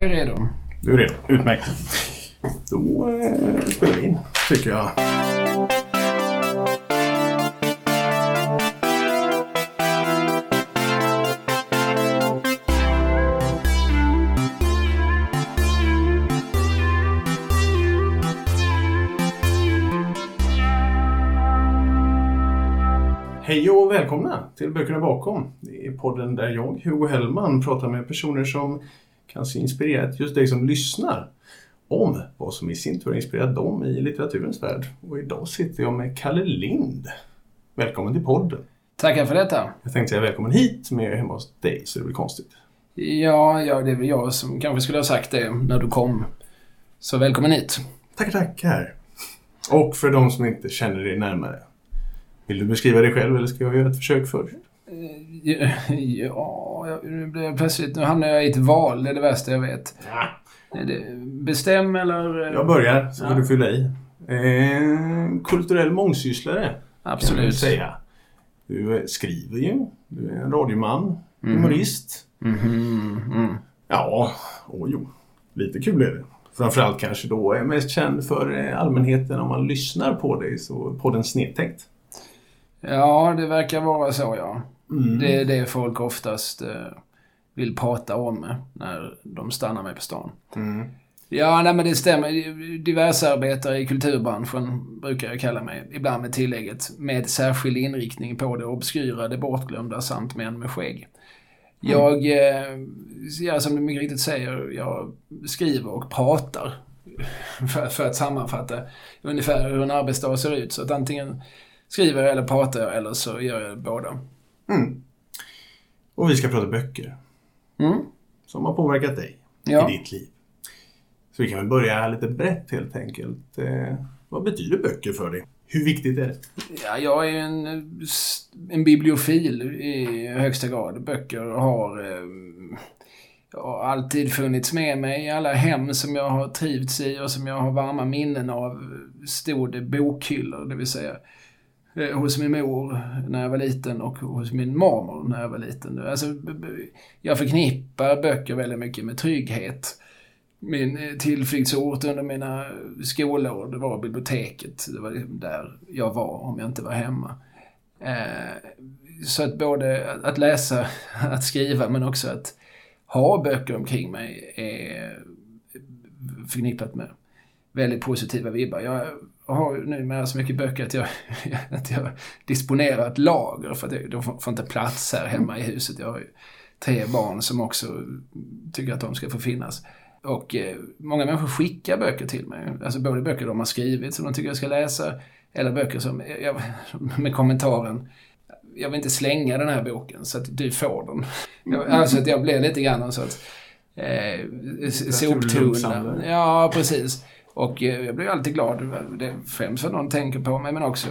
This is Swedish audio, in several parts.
Jag är redo. Du är redo? Utmärkt. Då eh, spelar vi in, tycker jag. Hej och välkomna till Böckerna bakom. Det är podden där jag, Hugo Hellman, pratar med personer som kanske inspirerat just dig som lyssnar om vad som i sin tur har inspirerat dem i litteraturens värld. Och idag sitter jag med Kalle Lind. Välkommen till podden. Tackar för detta. Jag tänkte säga välkommen hit, men jag är hemma hos dig så det blir konstigt. Ja, ja, det är väl jag som kanske skulle ha sagt det när du kom. Så välkommen hit. Tackar, tackar. Och för de som inte känner dig närmare. Vill du beskriva dig själv eller ska jag göra ett försök först? Ja, ja, nu blev jag plötsligt... Nu hamnar jag i ett val. Det är det värsta jag vet. Ja. Bestäm eller... Jag börjar, så får Ja. du fylla i. Eh, kulturell mångsysslare, kan man Absolut. säga. Du eh, skriver ju, du är en radioman, Mhm. humorist. Mhm, mm. Ja, och jo, lite kul är det. Framförallt kanske då är mest känd för eh, allmänheten om man lyssnar på dig, så på den snedtänkt. Ja, det verkar vara så, ja. Mm. Det är det folk oftast eh, vill prata om när de stannar mig på stan. Mm. Ja, nej men det stämmer. Diversarbetare i kulturbranschen brukar jag kalla mig. Ibland med tillägget med särskild inriktning på det obskyra, det bortglömda samt män med skägg. Jag, eh, ja, som du mycket riktigt säger, jag skriver och pratar. För, för att sammanfatta ungefär hur en arbetsdag ser ut. Så att antingen skriver jag eller pratar jag eller så gör jag båda. Mm. Och vi ska prata böcker Mm. som har påverkat dig Ja. i ditt liv. Så vi kan väl börja lite brett helt enkelt. Eh, vad betyder böcker för dig? Hur viktigt är det? Ja, jag är en, en bibliofil i högsta grad. Böcker har, eh, har alltid funnits med mig i alla hem som jag har trivts i och som jag har varma minnen av. Stod det bokhyllor, det vill säga eh, Eh, hos min mor när jag var liten och hos min mormor när jag var liten. Alltså, jag förknippar böcker väldigt mycket med trygghet. Min eh, tillflyktsort under mina skolår, det var biblioteket. Det var där jag var om jag inte var hemma. Eh, så att både att läsa, att skriva men också att ha böcker omkring mig är förknippat med väldigt positiva vibbar. Jag har ju numera så mycket böcker att jag, att jag disponerar ett lager för att jag, de får inte plats här hemma i huset. Jag har ju tre barn som också tycker att de ska få finnas. Och eh, många människor skickar böcker till mig. Alltså både böcker de har skrivit som de tycker jag ska läsa eller böcker som, jag, med kommentaren jag vill inte slänga den här boken så att du får den. Alltså att jag blir lite grann en sorts eh, soptunna. Ja, precis. Och eh, jag blir alltid glad. Det främst för någon tänker på mig men också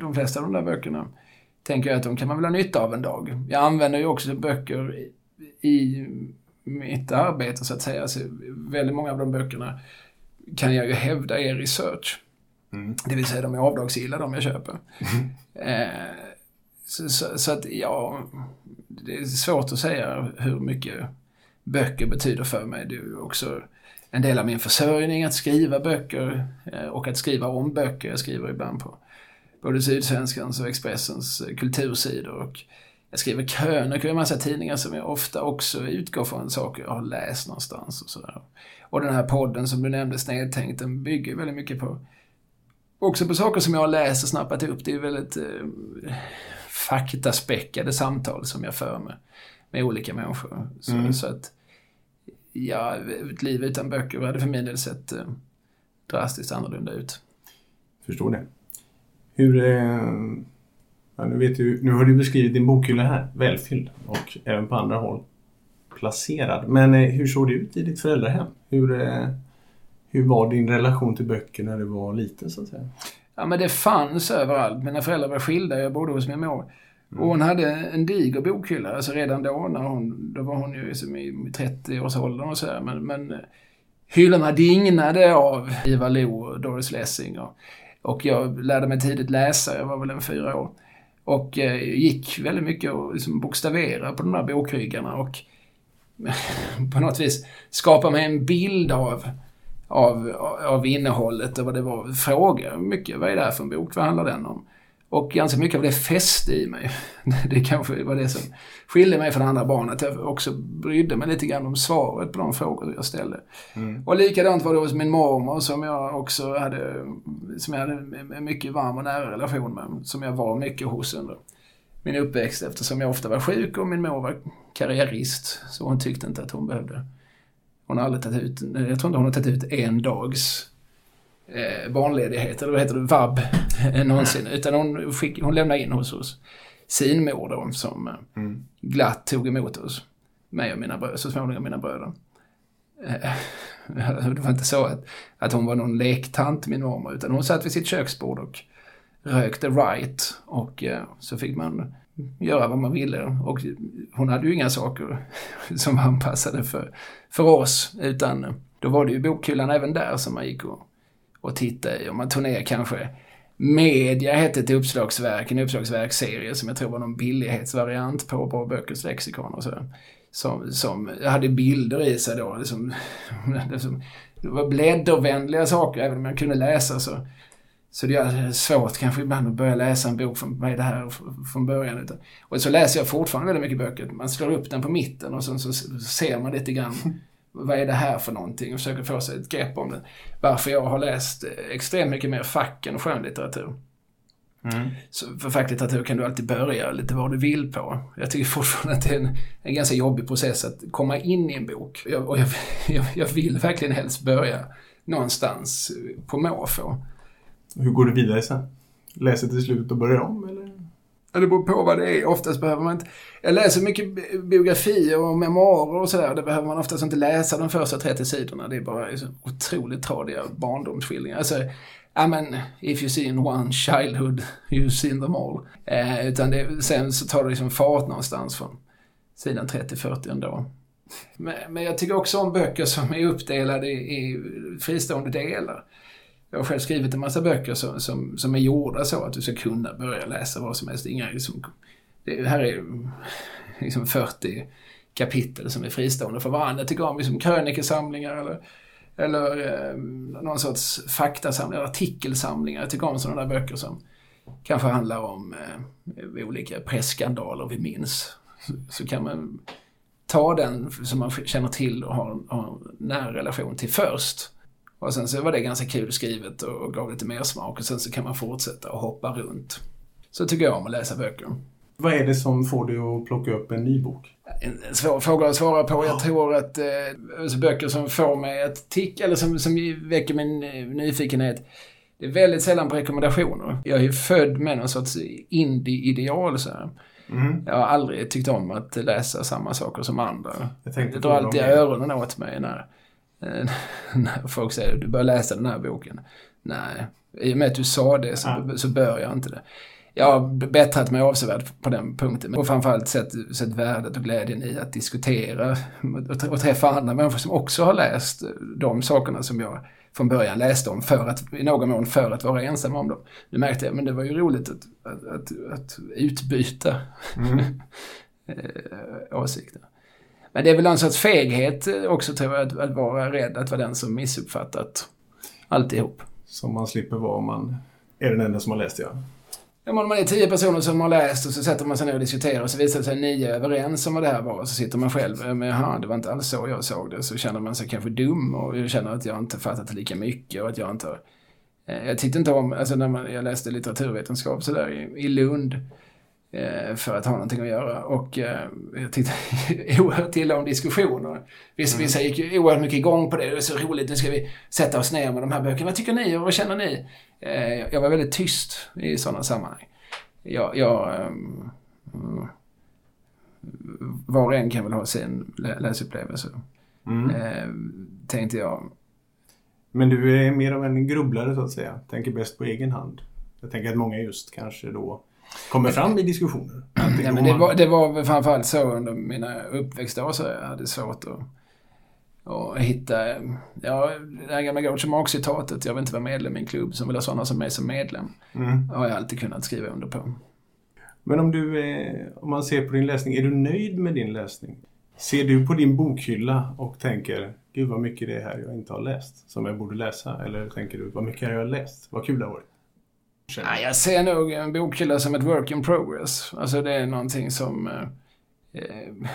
de flesta av de där böckerna tänker jag att de kan man väl ha nytta av en dag. Jag använder ju också böcker i, i mitt arbete så att säga. Så väldigt många av de böckerna kan jag ju hävda är research. Mm. Det vill säga de är avdragsgilla de jag köper. Eh, så, så, så att ja, det är svårt att säga hur mycket böcker betyder för mig. Det är också en del av min försörjning att skriva böcker eh, och att skriva om böcker. Jag skriver ibland på både Sydsvenskans och Expressens eh, kultursidor. Och jag skriver krönikor i en massa tidningar som jag ofta också utgår från saker jag har läst någonstans och sådär. Och den här podden som du nämnde, Snedtänkt, den bygger väldigt mycket på också på saker som jag har läst och snappat upp. Det är väldigt eh, faktaspäckade samtal som jag för med, med olika människor. Så, Mm. så att, ja, ett liv utan böcker hade för min del sett eh, drastiskt annorlunda ut. Förstår det. Hur... Eh, ja, nu, vet du, nu har du beskrivit din bokhylla här, välfylld och även på andra håll placerad. Men eh, hur såg det ut i ditt föräldrahem? Hur, hur var din relation till böcker när du var liten så att säga? Ja, men det fanns överallt. Mina föräldrar var skilda. Jag bodde hos min mor. Och hon hade en diger bokhylla. Alltså redan då, när hon, då var hon ju liksom i 30-årsåldern och sådär. Men, men eh, hyllorna dignade av Ivar Lo och Doris Lessing. Och, och jag lärde mig tidigt läsa. Jag var väl en fyra år. Och eh, gick väldigt mycket och liksom bokstavera på de där bokryggarna. Och på något vis skapa mig en bild av, av, av innehållet och vad det var. Fråga mycket, vad är det här för en bok? Vad handlar den om? Och ganska mycket av det fäste i mig. Det kanske var det som skilde mig från andra barn. Att jag också brydde mig lite grann om svaret på de frågor jag ställde. Mm. Och likadant var det hos min mormor som jag också hade, som jag hade en mycket varm och nära relation med. Som jag var mycket hos under min uppväxt eftersom jag ofta var sjuk och min mor var karriärist. Så hon tyckte inte att hon behövde. Hon har aldrig tagit ut, jag tror inte hon har tagit ut en dags eh, barnledighet, eller vad heter det, vab, eh, någonsin. Utan hon, skick, hon lämnade in hos oss sin mor då, som eh, mm. glatt tog emot oss. Mig och mina bröder, så småningom mina bröder. Eh, det var inte så att, att hon var någon lektant, min mormor, utan hon satt vid sitt köksbord och rökte right. Och eh, så fick man göra vad man ville. Och hon hade ju inga saker som var anpassade för, för oss, utan då var det ju bokhyllan även där som man gick och och titta i. Och man tog ner kanske Media hette ett uppslagsverk, en uppslagsverksserie som jag tror var någon billighetsvariant på Bra Böckers lexikon och så. Som, som hade bilder i sig då. Liksom, liksom, det var bläddervänliga saker, även om jag kunde läsa så. Så det är svårt kanske ibland att börja läsa en bok från, vad är det här, från början. Och så läser jag fortfarande väldigt mycket böcker. Man slår upp den på mitten och sen så ser man lite grann vad är det här för någonting och försöker få sig ett grepp om det. Varför jag har läst extremt mycket mer fack än skönlitteratur. Mm. Så för facklitteratur kan du alltid börja lite var du vill på. Jag tycker fortfarande att det är en, en ganska jobbig process att komma in i en bok. Jag, och jag, jag, jag vill verkligen helst börja någonstans på måfå. Hur går du vidare sen? Läser till slut och börjar om eller? Det beror på vad det är. Oftast behöver man inte... Jag läser mycket biografier och memoarer och sådär. Det behöver man oftast inte läsa de första 30 sidorna. Det är bara så otroligt tradiga barndomsskildringar. Alltså, I men, if you seen one childhood, you've seen them all. Eh, utan det, sen så tar det liksom fart någonstans från sidan 30-40 ändå. Men, men jag tycker också om böcker som är uppdelade i, i fristående delar. Jag har själv skrivit en massa böcker som, som, som är gjorda så att du ska kunna börja läsa vad som helst. Inga, liksom, det här är liksom 40 kapitel som är fristående för varandra. Jag tycker om liksom krönikesamlingar eller, eller eh, någon sorts faktasamlingar, artikelsamlingar. Jag tycker om sådana där böcker som kanske handlar om eh, olika presskandaler vi minns. Så, så, kan man ta den som man känner till och har, har en nära relation till först. Och sen så var det ganska kul skrivet och gav lite mer smak och sen så kan man fortsätta och hoppa runt. Så tycker jag om att läsa böcker. Vad är det som får dig att plocka upp en ny bok? En svår fråga att svara på. Jag tror att eh, alltså böcker som får mig att ticka, eller som, som väcker min eh, nyfikenhet, det är väldigt sällan på rekommendationer. Jag är ju född med någon sorts indie-ideal så mm. Jag har aldrig tyckt om att läsa samma saker som andra. Det drar alltid öronen åt mig när när folk säger du bör läsa den här boken. Nej, i och med att du sa det så, ja. så bör jag inte det. Jag har bättrat mig avsevärt på den punkten. Och framförallt sett, sett värdet och glädjen i att diskutera och, träffa andra människor som också har läst de sakerna som jag från början läste om för att, i någon mån för att vara ensam om dem. Nu märkte jag, men det var ju roligt att, att, att, att utbyta mm. Eh, åsikter. Men det är väl en sorts feghet också tror jag, att, att vara rädd att vara den som missuppfattat alltihop. Som man slipper vara om man är den enda som har läst, ja. Ja, om man är tio personer som har läst och så sätter man sig ner och diskuterar och så visar det sig nio överens om vad det här var. Och så sitter man själv, men jaha, det var inte alls så jag såg det. Så känner man sig kanske dum och känner att jag inte fattat lika mycket och att jag inte har... Eh, jag tyckte inte om, alltså när man, jag läste litteraturvetenskap sådär i, i Lund Eh, för att ha någonting att göra. Och eh, jag tyckte oerhört illa om diskussioner. Vissa, mm. vissa gick ju oerhört mycket igång på det. Det är så roligt, nu ska vi sätta oss ner med de här böckerna. Vad tycker ni och vad känner ni? Eh, jag var väldigt tyst i sådana sammanhang. Jag, jag um, var och en kan väl ha sin läsupplevelse. Mm. Eh, tänkte jag. Men du är mer av en grubblare så att säga. Tänker bäst på egen hand. Jag tänker att många just kanske då kommer fram i diskussioner. Ja, men det, var, det var framförallt så under mina uppväxtår så jag hade svårt att och hitta, ja, det här gamla Groucho Marx-citatet, jag vill inte vara medlem i en klubb som vill ha sådana som mig som medlem. Mm. har jag alltid kunnat skriva under på. Men om du, om man ser på din läsning, är du nöjd med din läsning? Ser du på din bokhylla och tänker Gud vad mycket det är här jag inte har läst som jag borde läsa? Eller tänker du vad mycket har jag läst? Vad kul det har varit? Nej, jag ser nog en bokhylla som ett work in progress. Alltså det är någonting som... Eh, eh,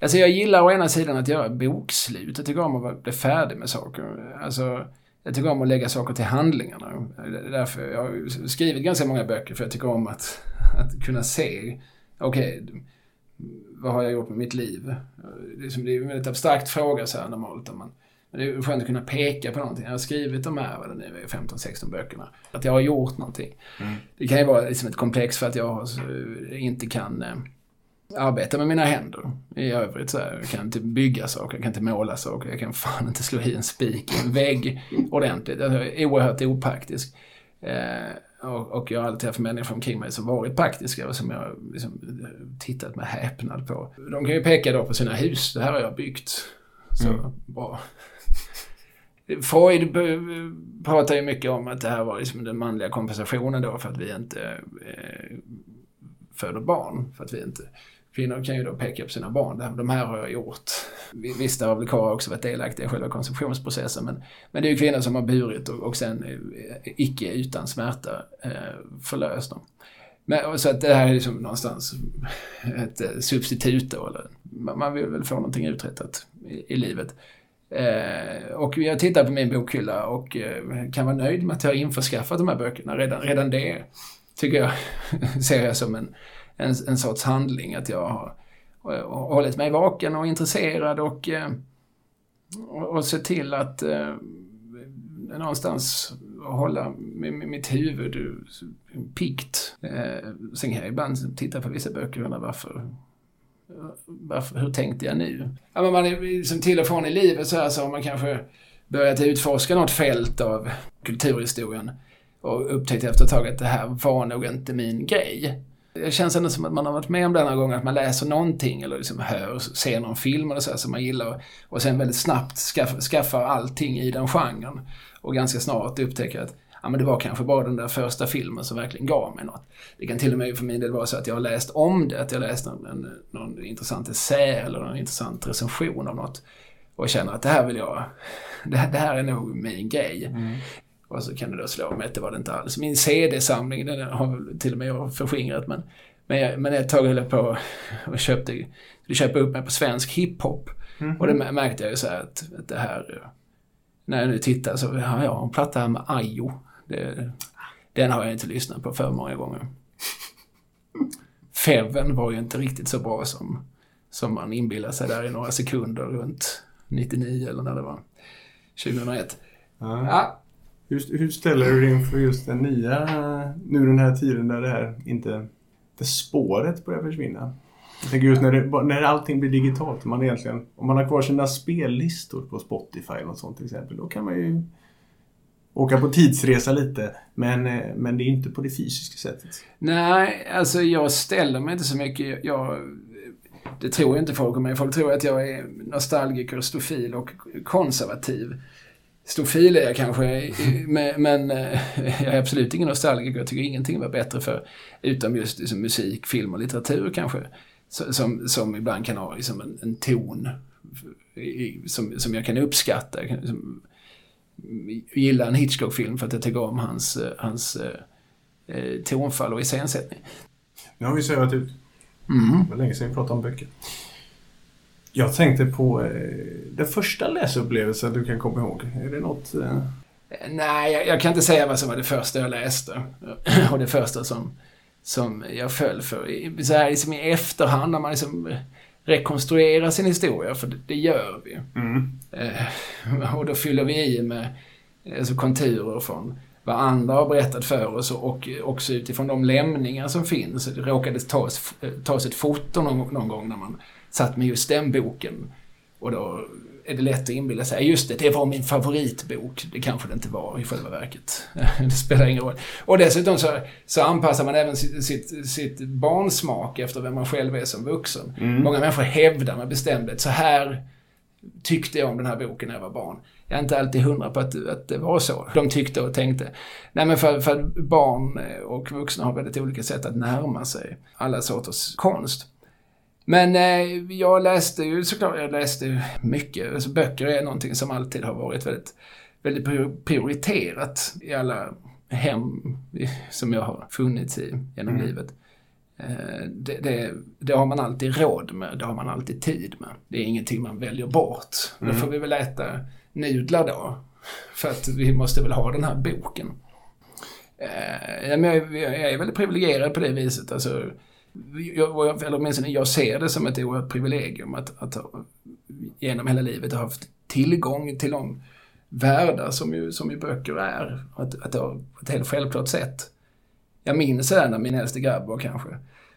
alltså jag gillar å ena sidan att göra bokslut. Jag tycker om att bli färdig med saker. Alltså, jag tycker om att lägga saker till handlingarna. Därför jag har skrivit ganska många böcker för jag tycker om att, att kunna se, okej, okay, vad har jag gjort med mitt liv? Det är, en väldigt abstrakt fråga så här normalt. Man, men det är skönt att kunna peka på någonting. Jag har skrivit de här, vad det nu är, 15-16 böckerna. Att jag har gjort någonting. Mm. Det kan ju vara liksom ett komplex för att jag inte kan eh, arbeta med mina händer i övrigt. Så här. Jag kan inte bygga saker, jag kan inte måla saker, jag kan fan inte slå i en spik i en vägg ordentligt. Jag är oerhört opraktisk. Eh, och, och, jag har alltid haft människor omkring mig som varit praktiska och som jag liksom, tittat med häpnad på. De kan ju peka då på sina hus. Det här har jag byggt. Så mm. bra. Freud pratar ju mycket om att det här var liksom den manliga kompensationen då för att vi inte eh, föder barn. För att vi inte Kvinnor kan ju då peka på sina barn. De här har jag gjort. Visst, där har väl karlar också varit delaktiga i själva konsumtionsprocessen. Men, men det är ju kvinnor som har burit och, och sen eh, icke utan smärta eh, förlöst dem. Men, så att det här är liksom någonstans ett eh, substitut då. Eller, man vill väl få någonting uträttat i, i livet. Eh, och jag tittar på min bokhylla och eh, kan vara nöjd med att jag har införskaffat de här böckerna. Redan, redan det tycker jag ser jag som en, en, en sorts handling. Att jag eh, har hållit mig vaken och intresserad och, eh, och, och sett till att eh, någonstans hålla mitt huvud piggt. Eh, sen kan jag ibland titta på vissa böcker och undra varför varför, hur tänkte jag nu? Ja, men man är liksom till och från i livet så här så har man kanske börjat utforska något fält av kulturhistorien och upptäckt efter ett tag att det här var nog inte min grej. Det känns ändå som att man har varit med om det några gånger, att man läser någonting eller liksom hör, ser någon film eller så här som man gillar och sen väldigt snabbt skaffar, skaffar allting i den genren. Och ganska snart upptäcker att ja, men det var kanske bara den där första filmen som verkligen gav mig något. Det kan till och med för min del vara så att jag har läst om det, att jag läst någon, en, någon intressant essä eller någon intressant recension av något och känner att det här vill jag, det här, det här är nog min grej. Mm. Och så kan det då slå mig att det var det inte alls. Min CD-samling, den har till och med jag förskingrat men, men, jag, men ett tag höll jag på och köpte, skulle köpa upp mig på svensk hiphop. Mm. Och det märkte jag ju så att, att det här, när jag nu tittar så har jag en platta här med Ayo. Det, den har jag inte lyssnat på för många gånger. Feven var ju inte riktigt så bra som, som man inbillar sig där i några sekunder runt 99 eller när det var. 2001. Ja. ja. Hur, hur ställer du dig inför just den nya, nu den här tiden där det här inte, det spåret börjar försvinna? Jag tänker just när, det, när allting blir digitalt, man egentligen, om man har kvar sina spellistor på Spotify eller något sånt till exempel, då kan man ju åka på tidsresa lite. Men, eh, men det är inte på det fysiska sättet. Nej, alltså jag ställer mig inte så mycket. Jag, det tror inte folk om mig. Folk tror att jag är nostalgiker, stofil och konservativ. Stofil är jag kanske, men eh, jag är absolut ingen nostalgiker. Jag tycker ingenting var bättre för, utom just liksom, musik, film och litteratur kanske. Som, som ibland kan ha liksom, en, en ton som, som jag kan uppskatta. Liksom, gilla en Hitchcock-film för att jag tycker om hans, eh, hans eh, eh, tonfall och iscensättning. Nu har vi svävat ut. Mm. Det var länge sedan vi pratade om böcker. Jag tänkte på eh, den första läsupplevelsen du kan komma ihåg. Är det något? Eh... Nej, jag, jag, kan inte säga vad som var det första jag läste. och det första som, som jag föll för. Så här liksom i efterhand när man liksom rekonstruera sin historia, för det, det gör vi. Mm. Eh, och då fyller vi i med alltså, konturer från vad andra har berättat för oss och också utifrån de lämningar som finns. Det råkade tas, tas ett foto någon, någon gång när man satt med just den boken. Och då är det lätt att inbilla sig, just det, det var min favoritbok. Det kanske det inte var i själva verket. det spelar ingen roll. Och dessutom så, så anpassar man även sitt, sitt, sitt barnsmak efter vem man själv är som vuxen. Mm. Många människor hävdar med bestämdhet, så här tyckte jag om den här boken när jag var barn. Jag är inte alltid hundra på att, att det var så de tyckte och tänkte. Nej men för, för barn och vuxna har väldigt olika sätt att närma sig alla sorters konst. Men eh, jag läste ju såklart, jag läste mycket. Alltså, böcker är någonting som alltid har varit väldigt, väldigt prioriterat i alla hem som jag har funnits i genom mm. livet. Eh, det, det, det, har man alltid råd med, det har man alltid tid med. Det är ingenting man väljer bort. Mm. Då får vi väl äta nudlar då. För att vi måste väl ha den här boken. Eh, jag, jag är väldigt privilegierad på det viset. Alltså, jag, eller åtminstone jag ser det som ett oerhört privilegium att, att genom hela livet ha haft tillgång till de världar som ju, som ju böcker är. Att, att har ett helt självklart sätt. Jag minns det när min äldste grabb var kanske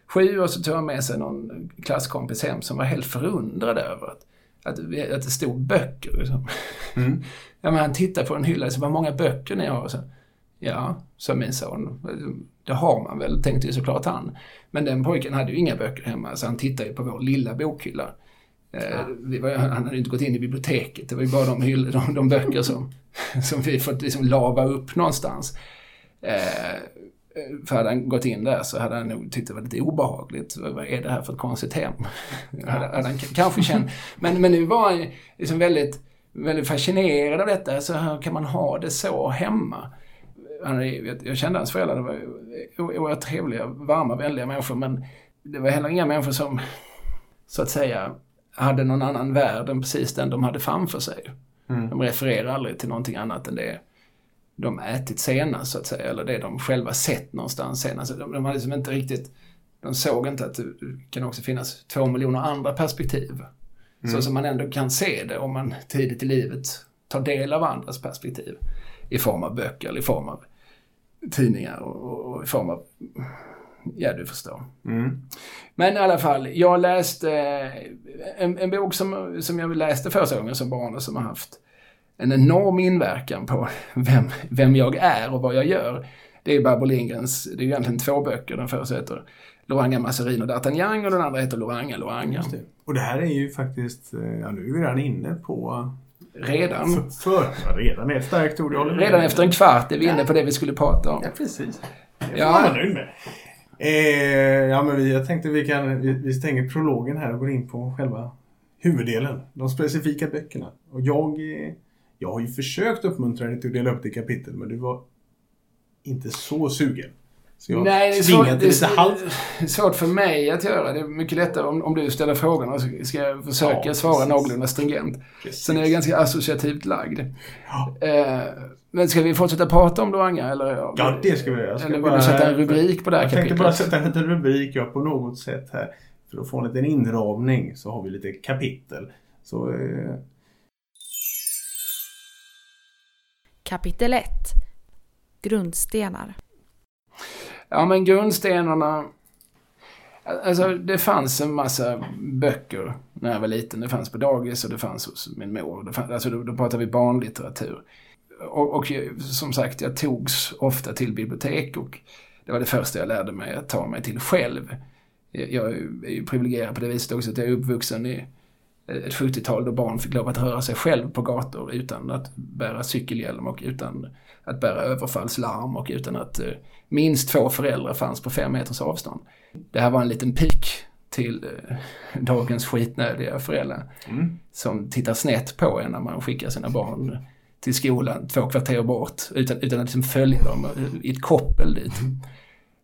sju och så tog han med sig någon klasskompis hem som var helt förundrad över att, att, att det stod böcker. Liksom. Mm. ja, men han tittade på en hylla och sa, vad många böcker ni har. Så, ja, sa min son. Det har man väl, tänkte ju såklart han. Men den pojken hade ju inga böcker hemma så han tittade ju på vår lilla bokhylla. Eh. Var, han hade inte gått in i biblioteket. Det var ju bara de, hyll, de, de böcker som, som vi fått liksom lava upp någonstans. Eh, för hade han gått in där så hade han nog tyckt det var lite obehagligt. Vad är det här för ett konstigt hem? Ja. hade, hade han kanske känt. Men, men nu var han liksom väldigt, väldigt fascinerad av detta. Så hur kan man ha det så hemma? Jag kände hans föräldrar, det var oerhört trevliga, varma, vänliga människor men det var heller inga människor som så att säga hade någon annan värld än precis den de hade framför sig. Mm. De refererar aldrig till någonting annat än det de ätit senast så att säga, eller det de själva sett någonstans senast. De, de hade liksom inte riktigt, de såg inte att det kan också finnas två miljoner andra perspektiv. Mm. Så som man ändå kan se det om man tidigt i livet tar del av andras perspektiv. I form av böcker eller i form av tidningar och, och i form av Ja, du förstår. Mm. Men i alla fall, jag läste en, en bok som, som jag läste första gången som barn och som har haft en enorm inverkan på vem, vem jag är och vad jag gör. Det är Barbro Lindgrens, det är egentligen två böcker. Den första heter Loranga Masserino d'Artagnan och den andra heter Loranga Loranga. Det. Och det här är ju faktiskt, eh, ja nu är vi redan inne på Redan? För, för redan är ett starkt ord. Redan efter en kvart är vi inne på det vi skulle prata om. Ja, precis. Det får ja. man vara nöjd med. Eh, ja, men vi, jag tänkte vi kan vi, vi stänger prologen här och går in på själva huvuddelen. De specifika böckerna. Och jag, eh, jag har ju försökt uppmuntra dig till att dela upp det i kapitel men du var inte så sugen. Så jag Nej, det är, svårt, det, är, svårt för mig att göra. Det är mycket lättare om, om du ställer frågorna så ska jag försöka ja, svara någorlunda stringent. Precis. Sen är jag ganska associativt lagd. Ja. Eh, men ska vi fortsätta prata om Luanga eller? Ja, det ska vi göra. Eller vill du sätta en rubrik på det här Jag tänkte bara sätta en liten rubrik ja, på något sätt här. För att få en liten inramning så har vi lite kapitel. Så, eh... Kapitel 1 Grundstenar Ja, men grundstenarna... Alltså, det fanns en massa böcker när jag var liten. Det fanns på dagis och det fanns hos min mor. Det fanns, alltså, då, då pratar vi barnlitteratur. Och, och som sagt, jag togs ofta till bibliotek och det var det första jag lärde mig att ta mig till själv. Jag är ju privilegierad på det viset också att jag är uppvuxen i ett 70-tal då barn fick lov att röra sig själv på gator utan att bära cykelhjälm och utan att bära överfallslarm och utan att eh, minst två föräldrar fanns på fem meters avstånd. Det här var en liten pik till eh, dagens skitnödiga föräldrar mm. som tittar snett på en när man skickar sina barn till skolan två kvarter bort utan, utan att liksom följa dem i ett koppel dit. Mm.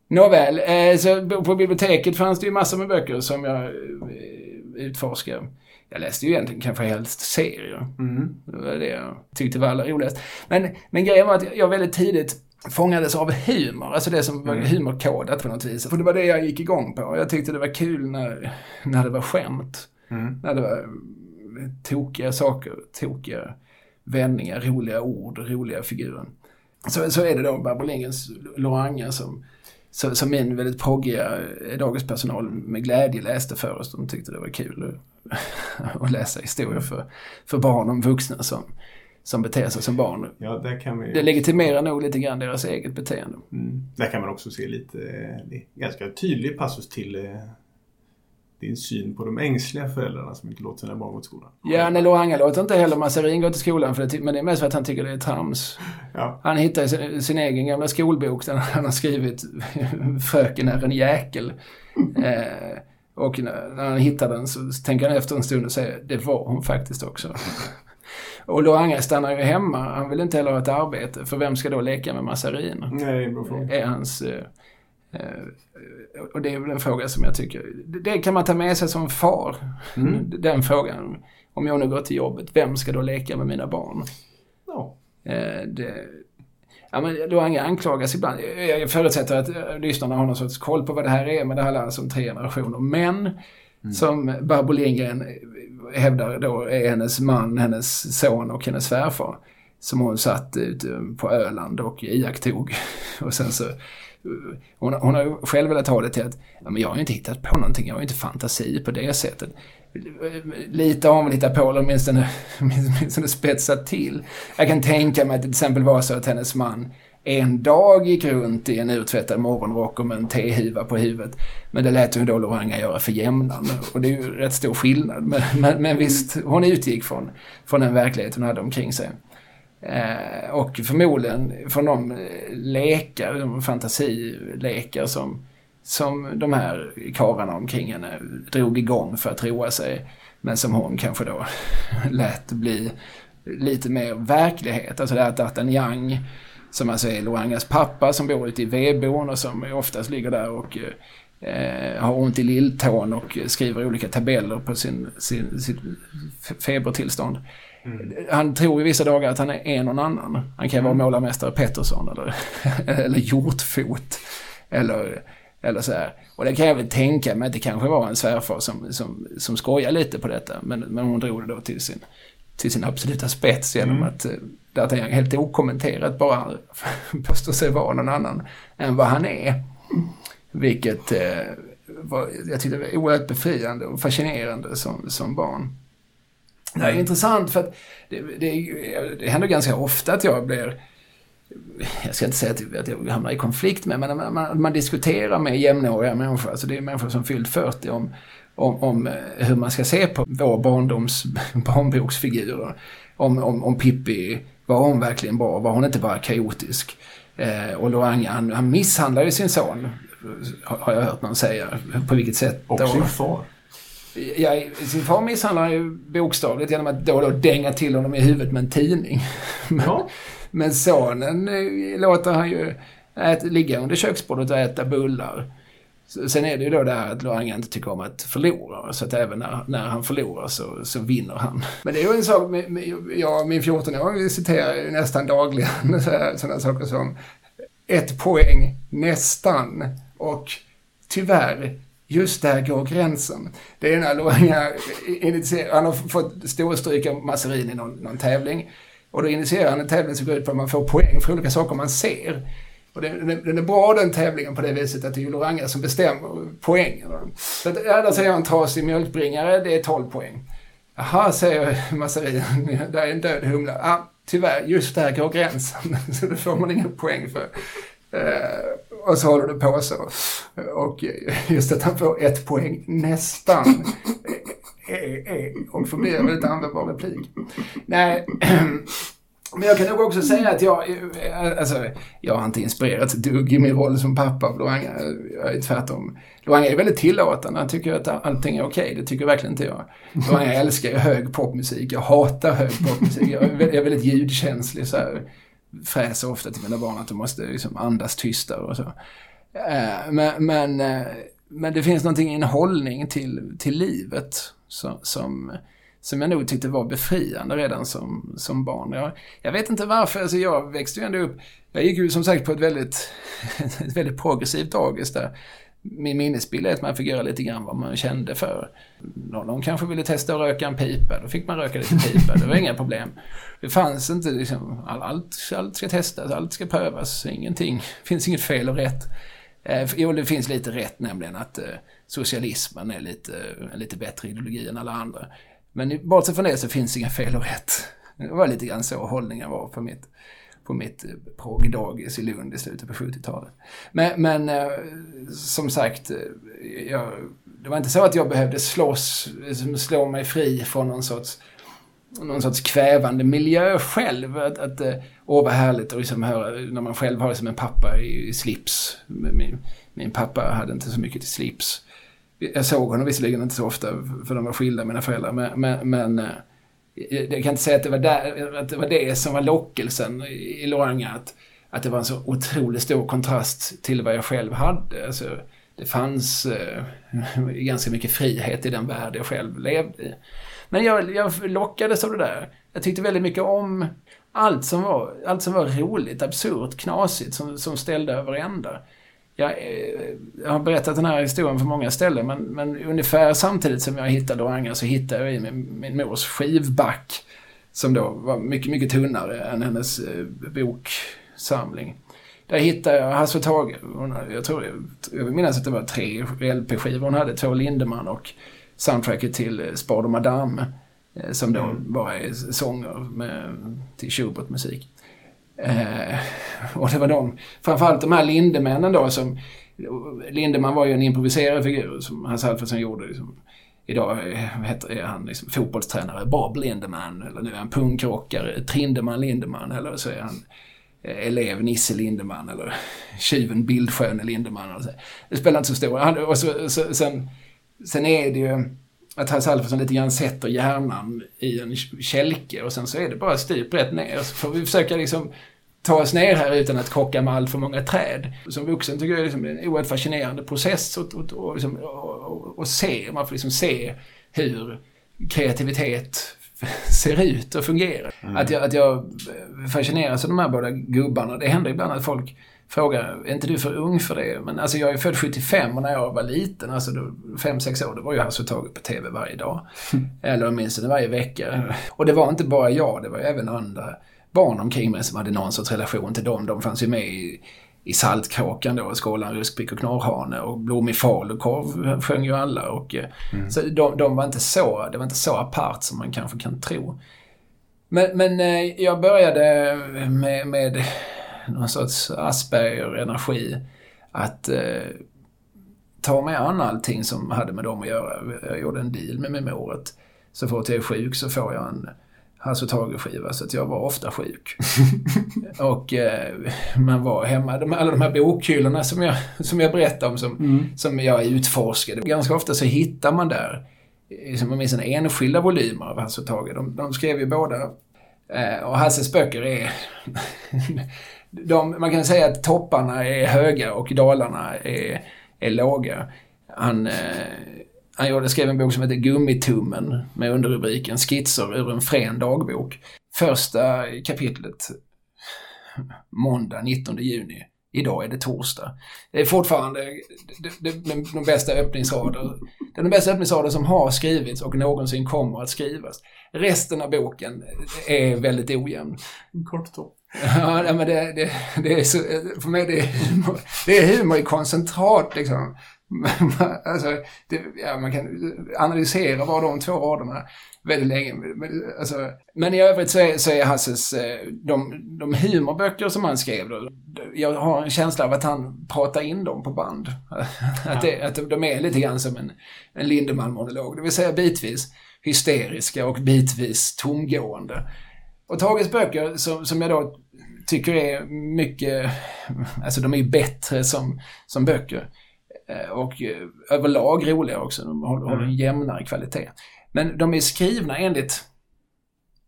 Nåväl, eh, så på biblioteket fanns det ju massor med böcker som jag eh, utforskade. Jag läste ju egentligen kanske helst serier. Mm. Det var det jag tyckte var allra roligast. Men, men grejen var att jag väldigt tidigt fångades av humor, alltså det som var mm. humorkodat på något vis. För det var det jag gick igång på. Jag tyckte det var kul när, när det var skämt. Mm. När det var tokiga saker, tokiga vändningar, roliga ord, roliga figurer. Så, så är det då Barbro Lindgrens Loranga som, som min väldigt proggiga dagispersonal med glädje läste för oss. De tyckte det var kul att läsa historier för, för barn och vuxna som, som beter sig som barn. Ja, där kan vi... Det legitimerar nog lite grann deras eget beteende. Mm. Där kan man också se lite, ganska tydlig passus till eh, din syn på de ängsliga föräldrarna som inte låter sina barn gå till skolan. Ja, Nello Anga låter inte heller Massarin gå till skolan, för det, men det är mest för att han tycker det är trams. Ja. Han hittar sin, sin egen gamla skolbok där han har skrivit Fröken är en jäkel. eh, Och när, när han hittar den så tänker han efter en stund och säger det var hon faktiskt också. Och Loranga stannar ju hemma. Han vill inte heller ha ett arbete. För vem ska då leka med massarin? Nej, är en bra fråga. Är hans... Eh, eh, och det är väl en fråga som jag tycker... Det kan man ta med sig som far. Mm. Den frågan. Om jag nu går till jobbet, vem ska då leka med mina barn? Ja. Eh, det, ja, men Luanga anklagas ibland. Jag förutsätter att lyssnarna har någon sorts koll på vad det här är, men det handlar alltså om tre generationer män som Barbro Lindgren hävdar då är hennes man, hennes son och hennes svärfar. Som hon satt ute eh, på Öland och iakttog. Och sen så... Eh, hon, hon har ju själv velat ha det till att ja, men jag har ju inte hittat på någonting, jag har ju inte fantasi på det sättet. Lite har hon hittat på, eller åtminstone, åtminstone spetsat till. Jag kan tänka mig att det till exempel var så att hennes man en dag gick runt i en urtvättad morgonrock och med en tehuva på huvudet. Men det lät hon då Loranga göra för jämnan. Och det är ju rätt stor skillnad. Men, men, men visst, hon utgick från, från den verklighet hon hade omkring sig. Eh, och förmodligen från de eh, lekar, de fantasilekar som, som de här karlarna omkring henne drog igång för att roa sig. Men som hon kanske då lät bli lite mer verklighet. Alltså det här att D'Artagnan, som alltså är Loangas pappa, som bor ute i vedboden och som oftast ligger där och eh, har ont i lilltån och skriver olika tabeller på sin, sin, sitt febertillstånd. Han tror i vissa dagar att han är en och annan. Han kan vara målarmästare Pettersson eller, eller Hjortfot. Eller, eller så här. Och det kan jag väl tänka mig att det kanske var en svärfar som, som, som skojar lite på detta. Men, men hon drog det då till sin, till sin absoluta spets genom att att han helt okommenterat bara påstår sig vara någon annan än vad han är. Vilket eh, var, jag tyckte var oerhört befriande och fascinerande som, som barn. Det här är intressant för att det, det, det händer ganska ofta att jag blir jag ska inte säga att, att jag hamnar i konflikt med, men man, man, man diskuterar med jämnåriga människor, alltså det är människor som fyllt 40, om, om, om eh, hur man ska se på vår barndoms barnboksfigurer. Om, om, om Pippi, var hon verkligen bra? Var hon inte bara kaotisk? Eh, och Loranga, han, han misshandlar ju sin son, har, jag hört någon säga. På vilket sätt? Och då? sin far. Ja, sin far misshandlar han ju bokstavligt genom att då och då dänga till honom i huvudet med en tidning. Men, Ja. men sonen eh, låter han ju ät, ligga under köksbordet och äta bullar. Sen är det ju då det här att Loranga inte tycker om att förlora. Så att även när, när han förlorar så, så vinner han. Men det är ju en sak, jag min 14-åring citerar ju nästan dagligen sådana saker som ett poäng, nästan och tyvärr, just där går gränsen. Det är när Loranga initierar, han har fått storstryka Masserin i någon, någon tävling. Och då initierar han en tävling som går ut på att man får poäng för olika saker man ser. Och den, den, den är bra den tävlingen på det viset att det är ju Loranga som bestämmer poängen. Så att, ja, där säger jag en trasig mjölkbringare, det är 12 poäng. Jaha, säger Massarin, där är en död humla. Ah, tyvärr, just där går gränsen. Så det får man ingen poäng för. Uh, och så håller det på så. Och just att han får ett poäng nästan och för mig är väldigt användbar replik. Nej, men jag kan nog också säga att jag, eh, alltså, jag har inte inspirerats ett dugg i min roll som pappa av Luanga. Jag är tvärtom. Luanga är väldigt tillåtande. Han tycker att allting är okej. Det tycker verkligen inte jag. Luanga älskar ju hög popmusik. Jag hatar hög popmusik. Jag är väldigt, ljudkänslig. Så här. Fräser ofta till mina barn att de måste liksom andas tystare och så. Eh, men, men, eh, men det finns någonting i en hållning till, till livet som, som, som jag nog tyckte var befriande redan som, som barn. Jag, jag vet inte varför, alltså jag växte ju ändå upp, jag gick ju som sagt på ett väldigt, ett väldigt progressivt dagis där min minnesbild är att man fick göra lite grann vad man kände för. Någon, kanske ville testa att röka en pipa, då fick man röka lite pipa, det var inga problem. Det fanns inte liksom, all, allt, allt ska testas, allt ska prövas, ingenting, finns inget fel och rätt. Eh, jo, det finns lite rätt nämligen att eh, socialismen är lite, en lite bättre ideologi än alla andra. Men bortsett från det så finns inga fel och rätt. Det var lite grann så hållningen var på mitt, på mitt eh, proggdagis i Lund i slutet på 70-talet. Men, men eh, som sagt, eh, jag, det var inte så att jag behövde slåss, liksom slå mig fri från någon sorts någon sorts kvävande miljö själv. Att, att åh vad härligt att liksom höra när man själv har som som en pappa i, i slips. Min, min pappa hade inte så mycket till slips. Jag såg honom visserligen inte så ofta, för de var skilda, mina föräldrar, men, men, men eh, jag kan inte säga att det var, där, att det, var det som var lockelsen i Loranga. Att, att det var en så otroligt stor kontrast till vad jag själv hade. Alltså, det fanns eh, ganska mycket frihet i den värld jag själv levde i. Men jag, jag lockades av det där. Jag tyckte väldigt mycket om allt som var, allt som var roligt, absurt, knasigt, som, som ställde över ända. Jag, eh, jag, har berättat den här historien på många ställen, men, men ungefär samtidigt som jag hittade Oranga så hittade jag i min, min mors skivback, som då var mycket, mycket tunnare än hennes eh, boksamling. Där hittade jag Hasse och Tage. Jag tror, jag vill minnas att det var tre LP-skivor hon hade. Två Lindemann och soundtracket till eh, Spard och Madame. Eh, som då mm. bara är sånger med, till Schubert-musik. Eh, och det var de, framförallt de här Lindemännen då som... Lindeman var ju en improviserad figur som Hasse Alfredson gjorde. Liksom. Idag eh, heter, är han liksom fotbollstränare, Bob Lindeman, eller nu är han punkrockare, Trindeman Lindeman, eller så är han eh, elev Nisse Lindeman, eller tjuven Bildsköne Lindeman. Eller så. Det spelar inte så stor roll. Sen, sen är det ju att Hasse Alfredson lite grann sätter hjärnan i en kälke och sen så är det bara stup rätt ner. Så får vi försöka liksom ta oss ner här utan att krocka med allt för många träd. Som vuxen tycker jag liksom det är en oerhört fascinerande process att och, och, liksom, och, och, se. Man får liksom se hur kreativitet ser ut och fungerar. Mm. Att, jag, att jag fascineras av de här båda gubbarna. Det händer ibland att folk frågar, är inte du för ung för det? Men alltså jag är född 75 och när jag var liten, alltså 5-6 år, då var ju Hasse taget på TV varje dag. Eller åtminstone varje vecka. Och det var inte bara jag, det var även andra barn omkring mig som hade någon sorts relation till dem. De fanns ju med i i Saltkråkan då, Skålan, Ruskvik och Knorrhane och Blommig falukorv sjöng ju alla. Och, eh, mm. Så de, de, var inte så, det var inte så apart som man kanske kan tro. Men, men eh, jag började med, med någon sorts Asperger-energi att eh, ta mig an allting som hade med dem att göra. Jag gjorde en deal med min mor att så fort jag är sjuk så får jag en Hasse Tage-skiva, så att jag var ofta sjuk. och eh, man var hemma. De, alla de här bokhyllorna som jag, som jag berättade om, som, mm. som jag utforskade. Ganska ofta så hittar man där, som jag minns, enskilda volymer av Hasse och Tage. De, de skrev ju båda. Eh, och Hasses böcker är... de, man kan säga att topparna är höga och dalarna är, är låga. Han... Eh, han gjorde, skrev en bok som heter Gummitummen med underrubriken Skisser ur en frän dagbok. Första kapitlet, måndag 19 juni. Idag är det torsdag. Det är fortfarande de bästa öppningsrader. Det är de bästa öppningsrader som har skrivits och någonsin kommer att skrivas. Resten av boken är väldigt ojämn. Kort topp. Ja, men det, det, det, är så, för mig det är humor, det är humor i koncentrat liksom. alltså, det, ja, man kan analysera bara de två raderna väldigt länge. Men, alltså, men i övrigt så är, så är Hasses, eh, de, de humorböcker som han skrev, då, jag har en känsla av att han pratar in dem på band. att, det, att de är lite grann som en, en Lindemann-monolog, det vill säga bitvis hysteriska och bitvis tomgående. Och Tages böcker, som, som jag då tycker är mycket, alltså de är ju bättre som, som böcker. Eh, och eh, överlag roliga också. De håller en mm. jämnare kvalitet. Men de är skrivna enligt...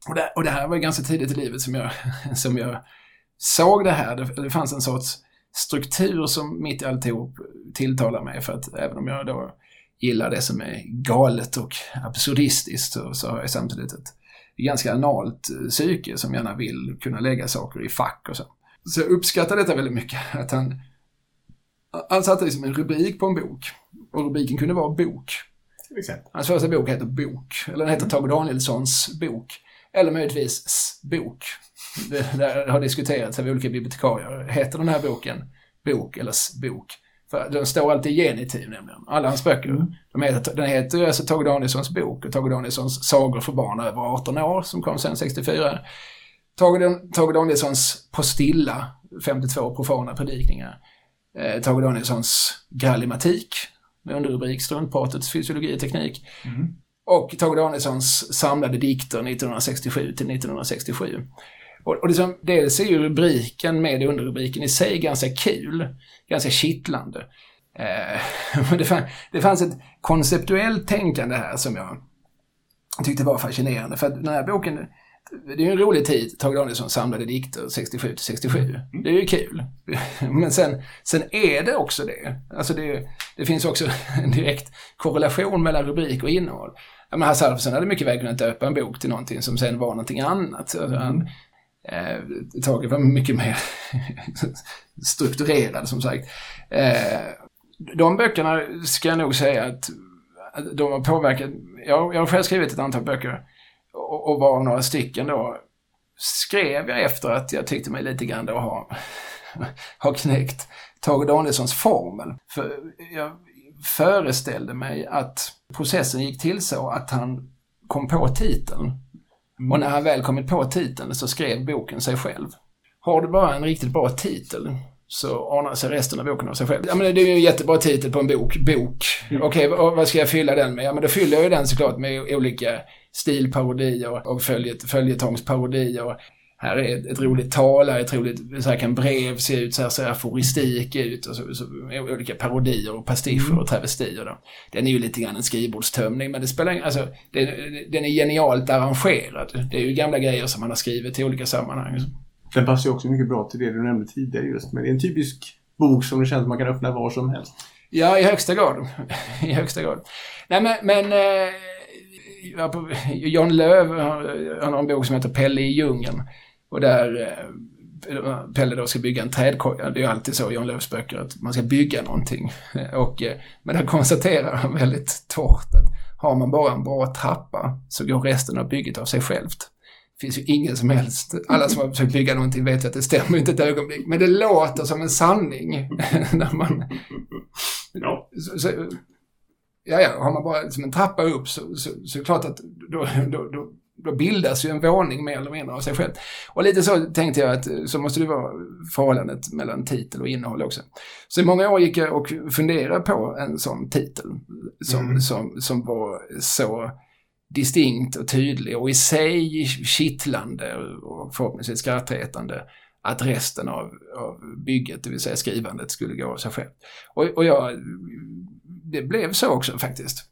Och det, och det här var ganska tidigt i livet som jag, som jag såg det här. Det, det fanns en sorts struktur som mitt i alltihop tilltalar mig. För att även om jag då gillar det som är galet och absurdistiskt så, så har jag samtidigt ett ganska analt eh, psyke som gärna vill kunna lägga saker i fack och så. Så jag uppskattar detta väldigt mycket. Att han han satte liksom en rubrik på en bok. Och rubriken kunde vara bok. Hans första bok heter Bok. Eller den heter mm. Tage Danielssons bok. Eller möjligtvis S-bok. Det, det har diskuterats av olika bibliotekarier. Heter den här boken Bok eller S-bok? För den står alltid i genitiv nämligen. Alla hans böcker. Mm. De heter, den heter alltså Tage Danielssons bok och Tage Danielssons sagor för barn över 18 år som kom sen 64. Tage, Tage Danielssons Postilla, 52 profana predikningar eh, Tage Danielssons Grallimatik med underrubrik Struntpratets fysiologi och teknik. Mm. Och Tage Danielssons samlade dikter 1967 till 1967. Och, och liksom, dels är ju rubriken med underrubriken i sig ganska kul, ganska kittlande. Eh, det, fann, det fanns ett konceptuellt tänkande här som jag tyckte var fascinerande. För att den här boken, det är ju en rolig tid, Tage Danielsson samlade dikter 67 till 67. Mm. Det är ju kul. Men sen, sen är det också det. Alltså det, det finns också en direkt korrelation mellan rubrik och innehåll. Ja, men Hasse Alfredson hade mycket väl kunnat döpa en bok till någonting som sen var någonting annat. Alltså han, eh, Tage var mycket mer strukturerad som sagt. Eh, de böckerna ska jag nog säga att de har påverkat. Jag, jag har själv skrivit ett antal böcker och, och var några stycken då skrev jag efter att jag tyckte mig lite grann då ha, ha knäckt Tage Danielssons formel. För jag föreställde mig att processen gick till så att han kom på titeln. Och när han väl kommit på titeln så skrev boken sig själv. Har du bara en riktigt bra titel så ordnar sig resten av boken av sig själv. Ja, men det är ju en jättebra titel på en bok. Bok. Mm. Okej, okay, vad ska jag fylla den med? Ja, men då fyller jag ju den såklart med olika stilparodier och följet, följetångsparodier. Här är ett roligt tal, här är ett roligt, så här kan brev se ut, så här ser aforistik ut och så, så, olika parodier och pastischer mm. och travestier. Då. Den är ju lite grann en skrivbordstömning men det spelar ingen, alltså den, den är genialt arrangerad. Det är ju gamla grejer som man har skrivit i olika sammanhang. Den passar ju också mycket bra till det du nämnde tidigare just, men det är en typisk bok som det känns att man kan öppna var som helst. Ja, i högsta grad. I högsta grad. Nej, men, men eh, John Löv, han har en bok som heter Pelle i djungeln. Och där eh, Pelle då ska bygga en trädkoja. Det är ju alltid så i John Lööfs böcker att man ska bygga någonting. Och, eh, men där konstaterar han väldigt torrt att har man bara en bra trappa så går resten av bygget av sig självt. Det finns ju ingen som helst, alla som har försökt bygga någonting vet ju att det stämmer inte ett ögonblick. Men det låter som en sanning när man... Ja. Så, så, ja, ja, har man bara som en trappa upp så, så, så är det klart att då, då, då, då bildas ju en våning mer eller mindre av sig själv. Och lite så tänkte jag att så måste det vara förhållandet mellan titel och innehåll också. Så i många år gick jag och funderade på en sån titel som, mm. som, som var så distinkt och tydlig och i sig kittlande och förhoppningsvis skrattretande att resten av, av bygget, det vill säga skrivandet, skulle gå av sig själv. Och, och jag, det blev så också faktiskt.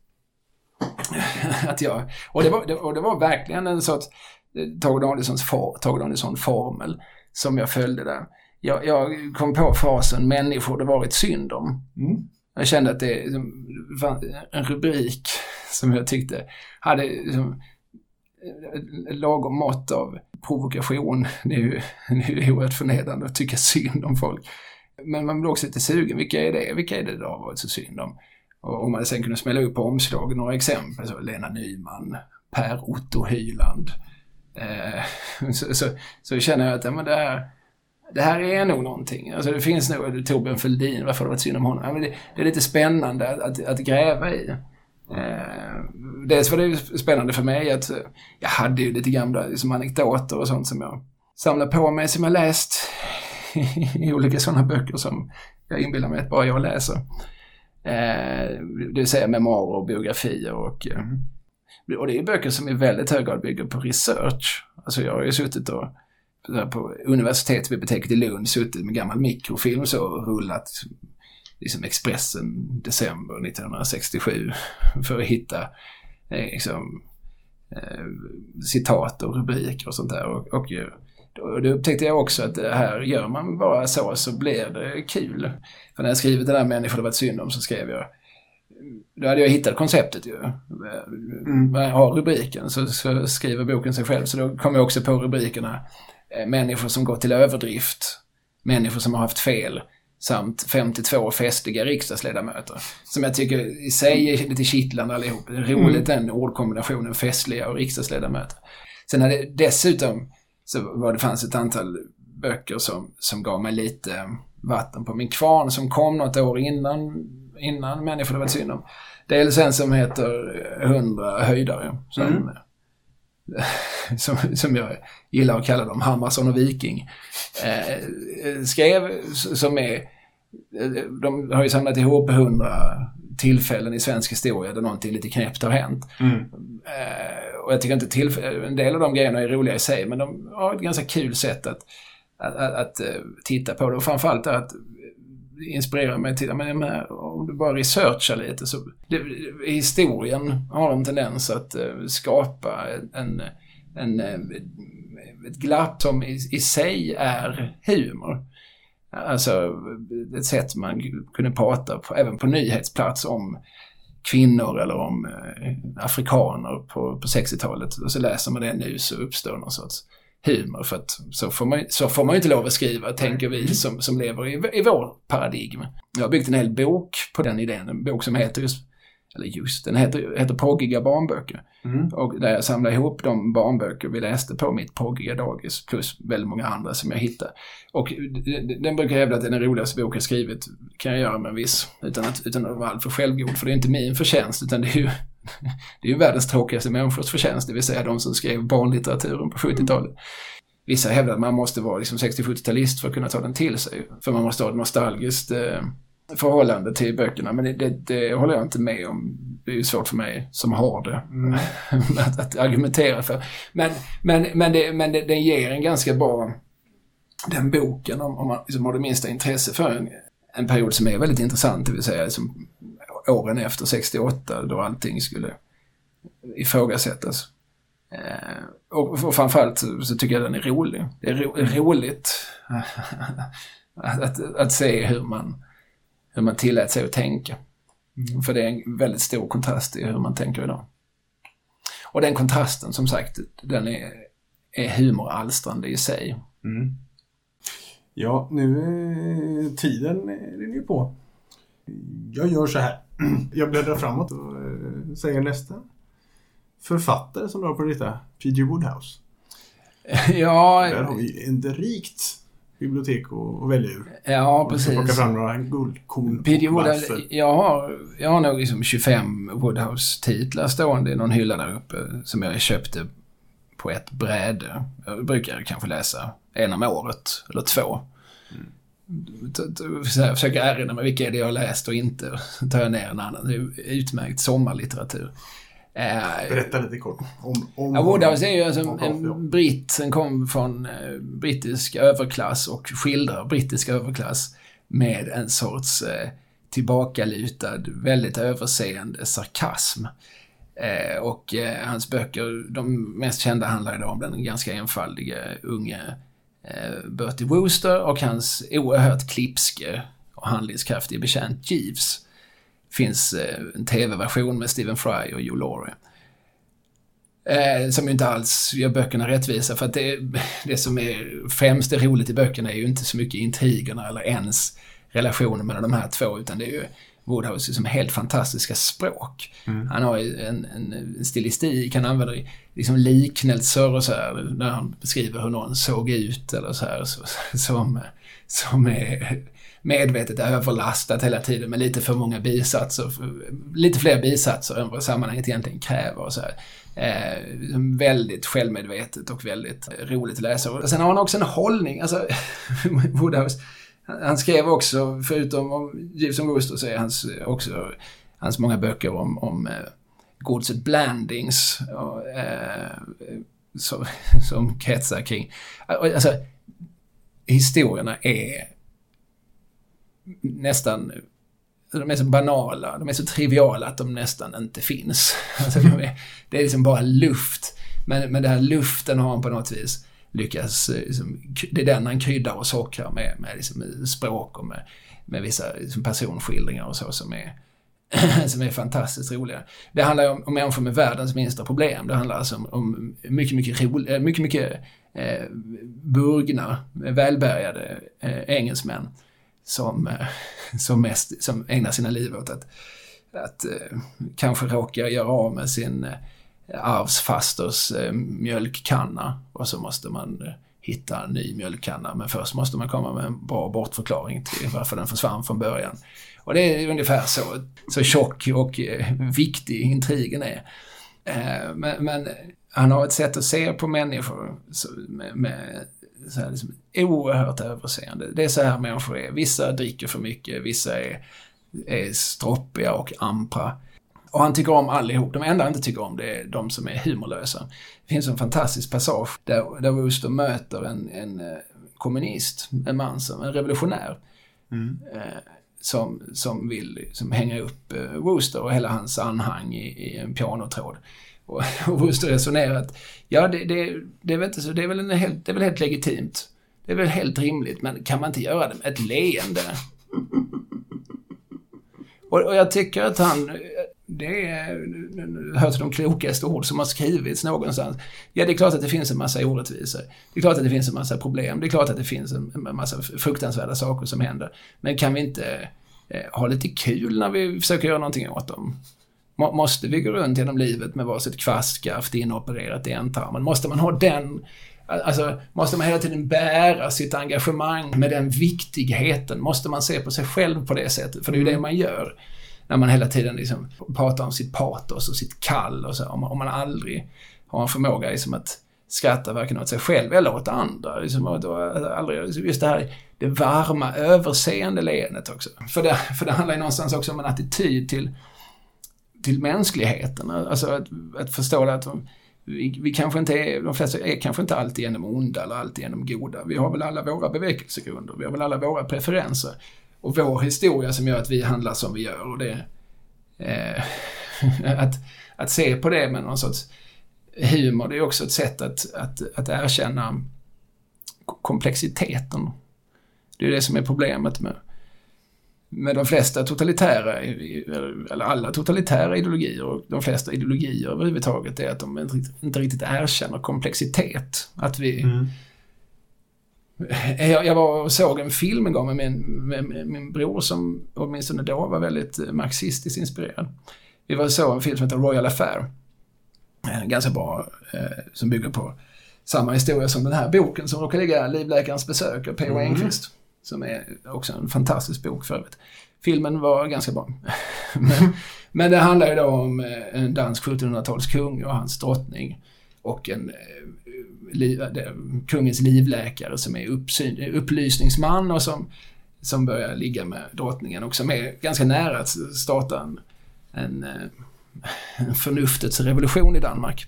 Att jag, och, det var, och det var verkligen en sorts eh, Tage Danielssons Tage Danielsson formel som jag följde där. Jag, jag, kom på frasen människor det varit synd om. Mm. Jag kände att det var en rubrik som jag tyckte hade liksom, lagom mått av provokation. Det är ju, det är oerhört förnedrande att tycka synd om folk. Men man blir också lite sugen. Vilka är det? Vilka är det det har varit så synd om? Och om man sen kunde smälla upp på omslag några exempel, så Lena Nyman, Per Otto Hyland. Eh, så, så, så, känner jag att ja, men det, här, det här är nog någonting. Alltså det finns nog, Torbjörn Fälldin, varför har det varit synd om honom? Ja, men det, det, är lite spännande att, att, att gräva i. Eh, dels var det spännande för mig att eh, jag hade ju lite gamla liksom, anekdoter och sånt som jag samlar på mig, som jag läst i olika sådana böcker som jag inbillar mig att bara jag läser. Eh, det vill säga memoarer och biografier och, eh, och det är böcker som i väldigt hög grad bygger på research. Alltså jag har ju suttit och på universitetsbiblioteket i Lund suttit med gammal mikrofilm så och rullat liksom Expressen december 1967 för att hitta eh, liksom, citat och rubriker och sånt där. Och, och och då upptäckte jag också att det här gör man bara så så blir det kul. För när jag skrivit det där människor det varit synd om så skrev jag då hade jag hittat konceptet ju. Mm. Har rubriken så, så skriver boken sig själv. Så då kom jag också på rubrikerna eh, Människor som gått till överdrift. Människor som har haft fel. Samt 52 festliga riksdagsledamöter. Som jag tycker i sig är lite kittlande allihop. Det är roligt mm. den ordkombinationen festliga och riksdagsledamöter. Sen hade dessutom så var det fanns ett antal böcker som, som gav mig lite vatten på min kvarn som kom något år innan, innan Människor det var synd om. Dels en som heter 100 höjdare. Som, mm. som, som jag gillar att kalla dem, Hammarsson och Viking. Eh, skrev som är, de har ju samlat ihop 100 tillfällen i svensk historia där någonting lite knäppt har hänt. Mm. Eh, och jag tycker inte till, en del av de grejerna är roliga i sig, men de har ett ganska kul sätt att, att, att, att eh, titta på det. Och framförallt att inspirerar mig till, men om du bara researchar lite så, det, historien har en tendens att uh, skapa en, en, en, ett glapp som i, i sig är humor. Alltså ett sätt man kunde prata på, även på nyhetsplats om kvinnor eller om eh, afrikaner på, på 60-talet. Och så läser man det nu så uppstår någon sorts humor. För att så får man, så får man inte lov att skriva, tänker vi som, som lever i, i vår paradigm. Jag har byggt en hel bok på den idén, en bok som heter just eller just, den heter, heter Proggiga barnböcker. Mm. Och där jag samlar ihop de barnböcker vi läste på mitt proggiga dagis plus väldigt många andra som jag hittade. Och den brukar hävda att det är den roligaste bok jag skrivit. kan jag göra med en viss, utan att, utan att vara alltför självgod. För det är inte min förtjänst utan det är ju, det är ju världens tråkigaste människors förtjänst. Det vill säga de som skrev barnlitteraturen på 70-talet. Vissa hävdar att man måste vara liksom 60-70-talist för att kunna ta den till sig. För man måste ha ett nostalgiskt eh, förhållande till böckerna. Men det, det, det, håller jag inte med om. Det är ju svårt för mig som har det mm. att, att, argumentera för. Men, men, men, det, men det, den ger en ganska bra, den boken, om, om man liksom har det minsta intresse för en, en period som är väldigt intressant, det vill säga liksom, åren efter 68 då allting skulle ifrågasättas. Eh, och, och framförallt så, så tycker jag den är rolig. Det är ro, roligt att, att, att, se hur man hur man tillät sig att tänka. Mm. För det är en väldigt stor kontrast i hur man tänker idag. Och den kontrasten, som sagt, den är, är humoralstrande i sig. Mm. Ja, nu är tiden är ju på. Jag gör så här. Jag bläddrar framåt och eh, säger nästa författare som du har på lista. P.G. Woodhouse. Ja... Där har vi ett rikt bibliotek att välja ur. Ja, precis. Plocka fram några guldkorn. P.D. Woodhouse, jag har, jag har nog liksom 25 Woodhouse-titlar stående i någon hylla där uppe som jag köpte på ett bräde. Jag brukar kanske läsa en om året, eller två. Mm. Försöker erinra mig vilka är det jag har läst och inte. Tar jag ner en annan. Det är utmärkt sommarlitteratur. Eh, Berätta lite kort om, om ja, Woodhouse är ju alltså en, en britt som kom från eh, brittisk överklass och skildrar brittisk överklass med en sorts eh, tillbakalutad, väldigt överseende sarkasm. Eh, och eh, hans böcker, de mest kända handlar idag om den ganska enfaldige unge eh, Bertie Wooster och hans oerhört klipske och handlingskraftige betjänt Jeeves finns eh, en tv-version med Stephen Fry och Hugh Laurie. Eh, som ju inte alls gör böckerna rättvisa för att det, det som är främst är roligt i böckerna är ju inte så mycket intrigerna eller ens relationen mellan de här två utan det är ju Woodhouse som helt fantastiska språk. Mm. Han har ju en, en, stilistik, han använder liksom liknelser och så här när han beskriver hur någon såg ut eller så här så, som, som är medvetet överlastat hela tiden med lite för många bisatser. Lite fler bisatser än vad sammanhanget egentligen kräver. Och så här. Eh, väldigt självmedvetet och väldigt roligt att läsa. Och sen har han också en hållning. Alltså, Woodhouse, han skrev också, förutom om Jeeves och Wooster, så är hans också hans många böcker om, om eh, godset Blandings och, eh, som, som kretsar kring... Alltså, historierna är nästan de är så banala, de är så triviala att de nästan inte finns. Alltså de är, det är liksom bara luft. Men, men den här luften har han på något vis lyckats, eh, liksom, det är den han kryddar och sockrar med, med liksom, språk och med, med vissa liksom, personskildringar och så som är, som är fantastiskt roliga. Det handlar ju om, om människor med världens minsta problem. Det handlar alltså om, om mycket, mycket, roliga, eh, mycket, mycket eh, burgna, välbärgade eh, engelsmän som, eh, som, mest, som ägnar sina liv åt att, att eh, kanske råka göra av med sin eh, arvsfasters mjölkkanna och så måste man hitta en ny mjölkkanna. Men först måste man komma med en bra bortförklaring till varför den försvann från början. Och det är ungefär så, så tjock och viktig intrigen är. Men, men han har ett sätt att se på människor med, med så här, liksom, oerhört överseende. Det är så här människor är. Vissa dricker för mycket, vissa är, är stroppiga och ampra. Och han tycker om allihop. De enda han inte tycker om det är de som är humorlösa. Det finns en fantastisk passage där, där Wooster möter en, en eh, kommunist, en man som, en revolutionär, Mm. eh, som, som vill liksom hänga upp eh, Wooster och hela hans anhang i, i en pianotråd. Och, och Wooster resonerat? ja, det, det, det, är väl inte så, det, är väl en helt, det är väl helt legitimt. Det är väl helt rimligt, men kan man inte göra det med ett leende? Och, och jag tycker att han, det hör till de klokaste ord som har skrivits någonstans. Ja, det är klart att det finns en massa orättvisor. Det är klart att det finns en massa problem. Det är klart att det finns en, en massa fruktansvärda saker som händer. Men kan vi inte eh, ha lite kul när vi försöker göra någonting åt dem? Må, måste vi gå runt genom livet med varsitt kvastskaft inopererat i ändtarmen? Måste man ha den Alltså, måste man hela tiden bära sitt engagemang med den viktigheten? Måste man se på sig själv på det sättet? För det är ju det man gör. När man hela tiden liksom pratar om sitt patos och sitt kall och så. Om, om man aldrig har en förmåga liksom att skratta varken åt sig själv eller åt andra. Liksom, och då, aldrig, just det här det varma, överseende leendet också. För det, för det handlar ju någonstans också om en attityd till, till mänskligheten. Alltså att, att förstå att vi, vi kanske inte är, de flesta är kanske inte alltid genom onda eller alltid genom goda. Vi har väl alla våra bevekelsegrunder, vi har väl alla våra preferenser. Och vår historia som gör att vi handlar som vi gör. Och det, eh, att, att se på det med någon sorts humor, det är också ett sätt att, att, att erkänna komplexiteten. Det är det som är problemet med, med de flesta totalitära, eller alla totalitära ideologier och de flesta ideologier överhuvudtaget är att de inte, inte riktigt erkänner komplexitet. Att vi... Mm. Jag, jag var och såg en film en gång med min, med, med min bror som åtminstone då var väldigt marxistiskt inspirerad. Vi var och såg en film som heter Royal Affair. Ganska bra, eh, som bygger på samma historia som den här boken som råkar ligga Livläkarens besök av P.O. Mm. Enquist. Som är också en fantastisk bok för övrigt. Filmen var ganska bra. men, men det handlar ju då om eh, en dansk 1700-talskung och hans drottning. Och en eh, liv, kungens livläkare som är uppsyn, upplysningsman och som, som börjar ligga med drottningen och som är ganska nära att starta en, en, eh, en förnuftets revolution i Danmark.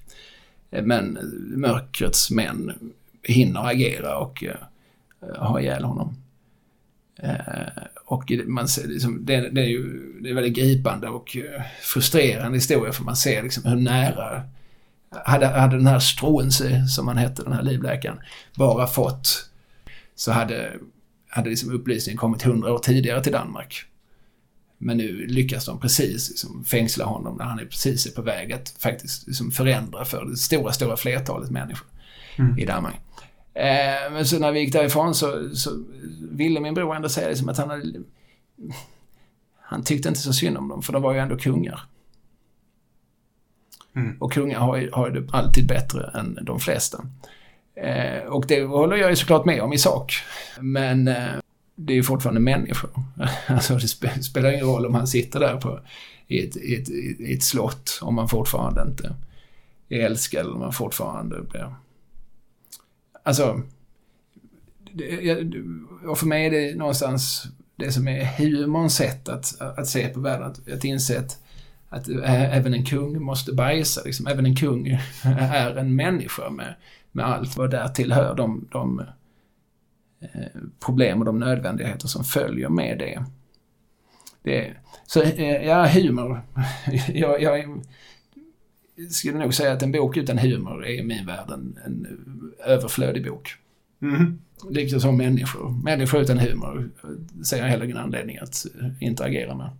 Men mörkrets män hinner agera och uh, ha ihjäl honom. Eh, och man ser, liksom, det, det, är ju det är väldigt gripande och eh, frustrerande historia för man ser liksom hur nära hade, hade den här Struensee, som han hette, den här livläkaren, bara fått så hade, hade liksom upplysningen kommit hundra år tidigare till Danmark. Men nu lyckas de precis liksom fängsla honom när han är precis är på väg att faktiskt liksom förändra för det stora, stora flertalet människor mm. i Danmark. Eh, men så när vi gick därifrån så, så ville min bror ändå säga liksom att han hade, Han tyckte inte så synd om dem, för de var ju ändå kungar. Mm. Och kungar har ju, har det alltid bättre än de flesta. Eh, och det håller jag ju såklart med om i sak. Men eh, det är ju fortfarande människor. alltså det sp spelar ingen roll om han sitter där på, i, ett, i, ett, i ett slott om man fortfarande inte är älskad eller om man fortfarande blir Alltså, och för mig är det någonstans det som är humorns sätt att, att se på världen. Att, att inse att, att även en kung måste bajsa. Liksom. Även en kung är en människa med, med allt vad där tillhör de, de problem och de nödvändigheter som följer med det. det så ja, humor. jag, jag, skulle nog säga att en bok utan humor är i min värld en, en överflödig bok. Mm. Liksom som människor. Människor utan humor ser jag heller ingen anledning att interagera med.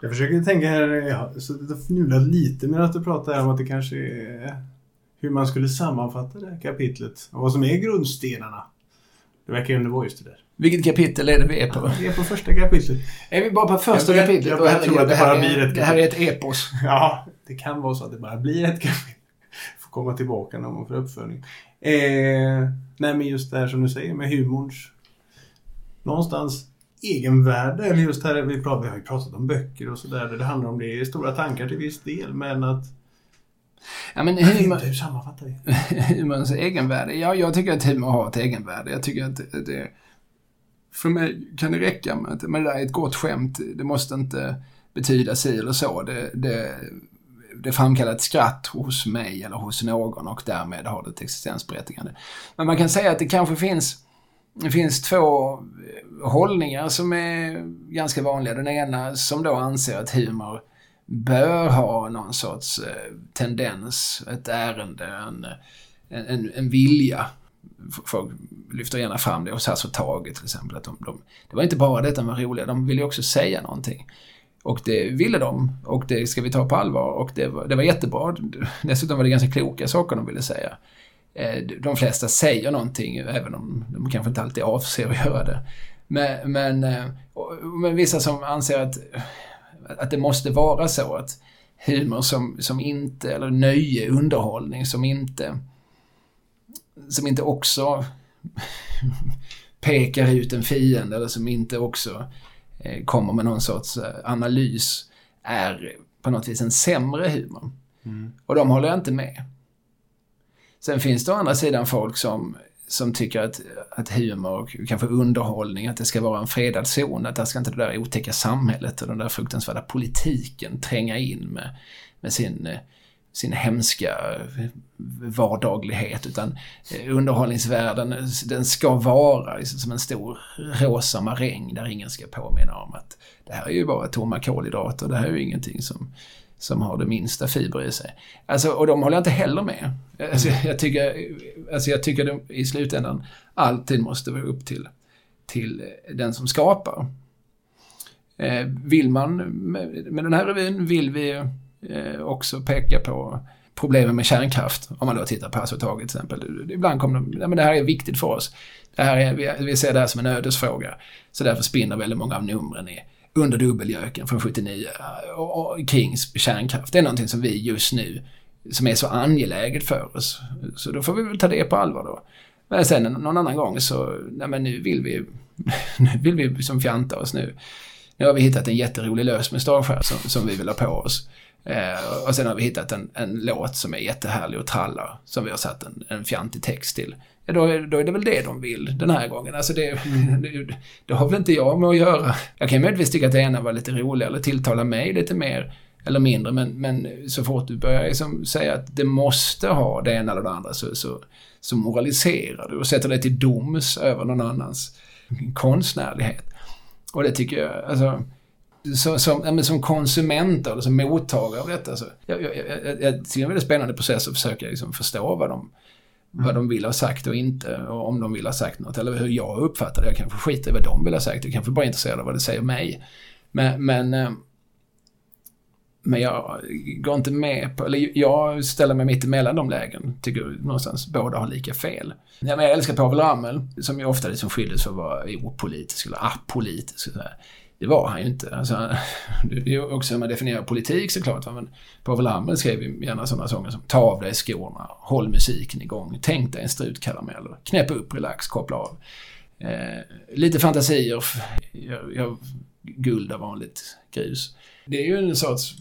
Jag försöker tänka här, jag det fnulat lite med att du pratar om att det kanske är hur man skulle sammanfatta det här kapitlet och vad som är grundstenarna. Det verkar ju under just det där. Vilket kapitel är det vi är på? Ja, vi är på första kapitlet. Är vi bara på första jag, kapitlet? Jag, jag, jag tror att det, bara blir ett Det här är ett epos. Ja, det kan vara så att det bara blir ett kapitel. Får komma tillbaka när man får uppföljning. Eh, nej, men just det här som du säger med humorns någonstans egenvärde. Eller just här, vi, pratar, vi har ju pratat om böcker och sådär. Det handlar om det. Stora tankar till viss del, men att Ja, men humor, hur sammanfattar vi? humorns egenvärde? Ja, jag tycker att humor har ett egenvärde. Jag tycker att det... För mig kan det räcka med att men det där är ett gott skämt. Det måste inte betyda si eller så. Det, det, det framkallar ett skratt hos mig eller hos någon och därmed har det ett existensberättigande. Men man kan säga att det kanske finns det finns två eh, hållningar som är ganska vanliga. Den ena som då anser att humor bör ha någon sorts eh, tendens, ett ärende, en, en, en vilja. Folk lyfter gärna fram det hos Hasse och Tage till exempel. Att de, de, det var inte bara detta med roliga, de ville ju också säga någonting. Och det ville de och det ska vi ta på allvar och det var, det var jättebra. Dessutom var det ganska kloka saker de ville säga. Eh, de flesta säger någonting även om de kanske inte alltid avser att göra det. Men, men, eh, men vissa som anser att, att det måste vara så att humor som, som inte, eller nöje, underhållning som inte som inte också pekar ut en fiende eller som inte också eh, kommer med någon sorts analys är på något vis en sämre humor. Mm. Och de håller jag inte med. Sen finns det å andra sidan folk som, som tycker att, att humor, kanske underhållning, att det ska vara en fredad zon, att där ska inte det där otäcka samhället och den där fruktansvärda politiken tränga in med, med sin, sin hemska vardaglighet, utan underhållningsvärlden, den ska vara liksom som en stor rosa maräng där ingen ska påminna om att det här är ju bara tomma kolhydrater, det här är ju ingenting som som har det minsta fiber i sig. Alltså, och de håller jag inte heller med. Alltså, jag, tycker, alltså, jag tycker det i slutändan alltid måste vara upp till, till den som skapar. Eh, vill man, med, med den här revyn vill vi eh, också peka på problemen med kärnkraft. Om man då tittar på Hasse till exempel. Ibland kommer de, ja, men det här är viktigt för oss. Det här är, vi, vi ser det här som en ödesfråga. Så därför spinner väldigt många av numren i under dubbeljöken från 79 eh, och, och kring kärnkraft. Det är någonting som vi just nu, som är så angeläget för oss. Så då får vi väl ta det på allvar då. Men sen någon annan gång så, nej men nu vill vi, nu vill vi som fjanta oss nu. Nu har vi hittat en jätterolig lös mustaschskär som, som vi vill ha på oss. Eh, och sen har vi hittat en, en låt som är jättehärlig och trallar, som vi har satt en, en fjantig text till ja, då, är, då är det väl det de vill den här gången. Alltså det, mm. det, det har väl inte jag med att göra. Jag kan möjligtvis tycka att det ena var lite roligare eller tilltala mig lite mer eller mindre, men, men så fort du börjar liksom säga att det måste ha det ena eller det andra så, så, så moraliserar du och sätter dig till doms över någon annans konstnärlighet. Och det tycker jag, alltså, som, som, som konsument eller som mottagare av detta, så, jag, jag, jag, jag tycker det är en väldigt spännande process att försöka liksom förstå vad de, vad de vill ha sagt och inte och om de vill ha sagt något eller hur jag uppfattar det. Jag kanske skiter i vad de vill ha sagt. Jag kanske bara är intresserad av vad det säger mig. Men, men, eh, men jag går inte med på, eller jag ställer mig mitt emellan de lägen. Tycker någonstans båda har lika fel. Ja, men jag älskar Povel Ramel, som ju ofta liksom skildes för att vara opolitisk eller apolitisk. Så det var han ju inte. Alltså, det är också hur man definierar politik såklart. Men Povel Ramel skrev ju gärna sådana sånger som Ta av dig skorna, håll musiken igång, tänk dig en strutkaramell, knäpp upp, relax, koppla av. Eh, lite fantasier, jag, jag, guld av vanligt grus. Det är ju en sorts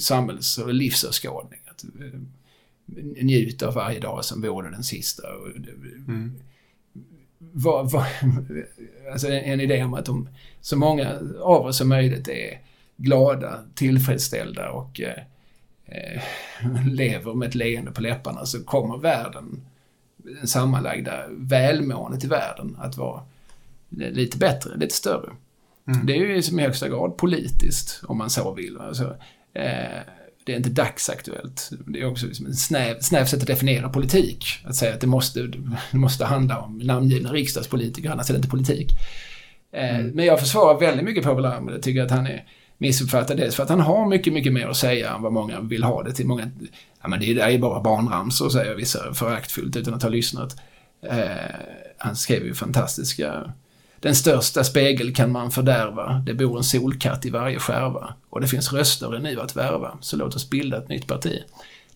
samhälls och livsåskådning. Att, eh, njuta av varje dag som vore den sista. Mm vad, vad, alltså en idé om att de, så många av oss som möjligt är glada, tillfredsställda och eh, eh, lever med ett leende på läpparna så kommer världen, den sammanlagda välmåendet i världen att vara lite bättre, lite större. Mm. Det är ju som i högsta grad politiskt, om man så vill. Alltså, eh, det är inte dagsaktuellt. Det är också liksom en snäv, snäv sätt att definiera politik. Att säga att det måste, det måste handla om namngivna riksdagspolitiker, annars är det inte politik. Eh, mm. Men jag försvarar väldigt mycket Povel Ramel. Jag tycker att han är missuppfattad. Dels för att han har mycket, mycket mer att säga än vad många vill ha det till. Många, ja men det är ju bara barnramsor, säger vissa föraktfullt utan att ha lyssnat. Eh, han skrev ju fantastiska den största spegel kan man fördärva, det bor en solkatt i varje skärva. Och det finns röster nu att värva, så låt oss bilda ett nytt parti.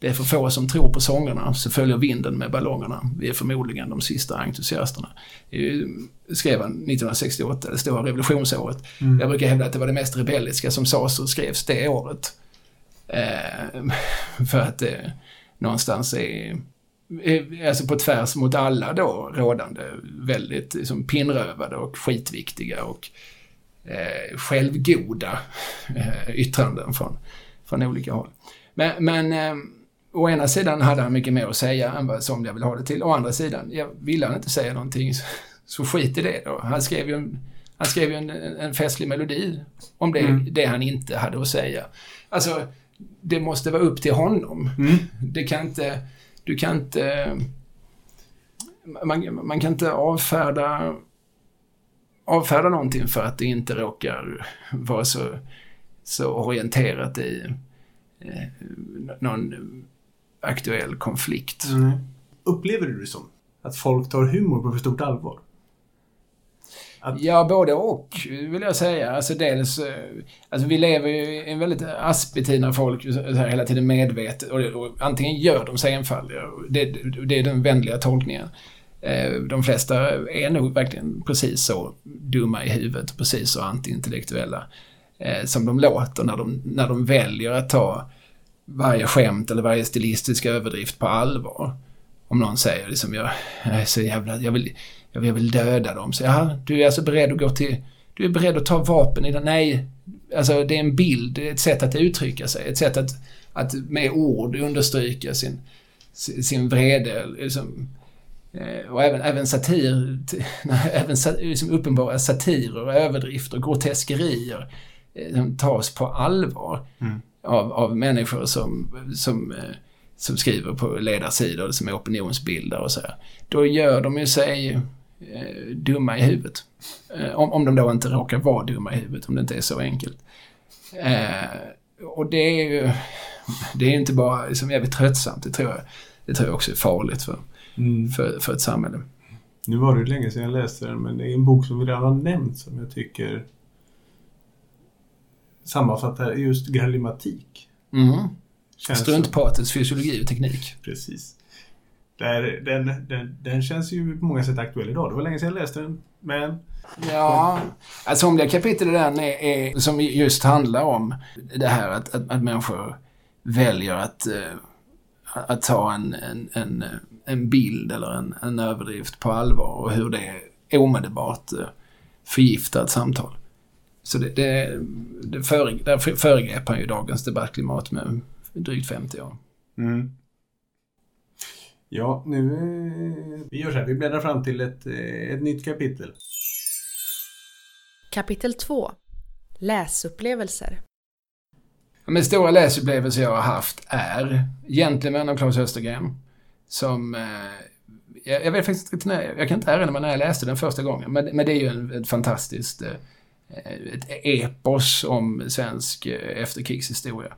Det är för få som tror på sångerna, så följer vinden med ballongerna. Vi är förmodligen de sista entusiasterna. Det skrev han 1968, det stora revolutionsåret. Mm. Jag brukar hävda att det var det mest rebelliska som sades och skrevs det året. Eh, för att det någonstans är Eh, alltså på tvärs mot alla då rådande väldigt liksom, pinnrövade och skitviktiga och eh, självgoda eh, yttranden från, från olika håll. Men, men eh, å ena sidan hade han mycket mer att säga än vad somliga vill ha det till. Å andra sidan, jag ville han inte säga någonting Så skit i det då. Han skrev ju en, han skrev en, en festlig melodi om det, Mm. det han inte hade att säga. Alltså, det måste vara upp till honom. Mm. Det kan inte... Du kan inte... Man, man kan inte avfärda, avfärda någonting för att det inte råkar vara så, så orienterat i eh, någon aktuell konflikt. Mm. Upplever du det som att folk tar humor på för stort allvar? Att- Ja, både och vill jag säga. Alltså dels... eh, Alltså vi lever ju i en väldigt aspig tid när folk här hela tiden medvetet och, och antingen gör de sig enfaldiga. Det, det är den vänliga tolkningen. Eh, De flesta är nog verkligen precis så dumma i huvudet, precis så antiintellektuella eh, som de låter när de, när de väljer att ta varje skämt eller varje stilistisk överdrift på allvar. Om någon säger liksom jag, jag är så jävla, jag vill, jag vill, döda dem. Så ja, du är alltså beredd att gå till, du är beredd att ta vapen i den, nej. Alltså det är en bild, det är ett sätt att uttrycka sig, ett sätt att, att med ord understryka sin, sin vrede. Liksom, eh, Och även, även satir, även liksom uppenbara satirer, överdrifter, groteskerier eh, som tas på allvar Mm av, av människor som, som, eh, som skriver på ledarsidor, som är opinionsbildare och så här. Då gör de ju sig eh, dumma i huvudet. Eh, om, om de då inte råkar vara dumma i huvudet, om det inte är så enkelt. Eh, och det är ju det är inte bara liksom jävligt tröttsamt, det tror jag, det tror jag också är farligt för, Mm. för, för ett samhälle. Nu var det länge sedan jag läste den, men det är en bok som vi redan har nämnt som jag tycker sammanfattar just grammatik. Mm. Struntpratets fysiologi och teknik. Precis. Där, den, den, den känns ju på många sätt aktuell idag. Det var länge sedan jag läste den, men Ja, alltså somliga kapitel i den är, är, som just handlar om det här att, att, att människor väljer att, eh, att ta en, en, en, en bild eller en, en överdrift på allvar och hur det omedelbart eh, förgiftar ett samtal. Så det, det, det före, där föregrep han ju dagens debattklimat med drygt 50 år. Mm. Ja, nu... eh, Vi gör så här. Vi bläddrar fram till ett, eh, ett nytt kapitel. Kapitel 2 Läsupplevelser Men stora läsupplevelser jag har haft är Gentlemen av Claes Östergren. Som... Eh, jag, jag vet faktiskt inte när, jag kan inte erinra mig när jag läste den första gången. Men, men det är ju en, ett fantastiskt... Eh, ett epos om svensk eh, efterkrigshistoria.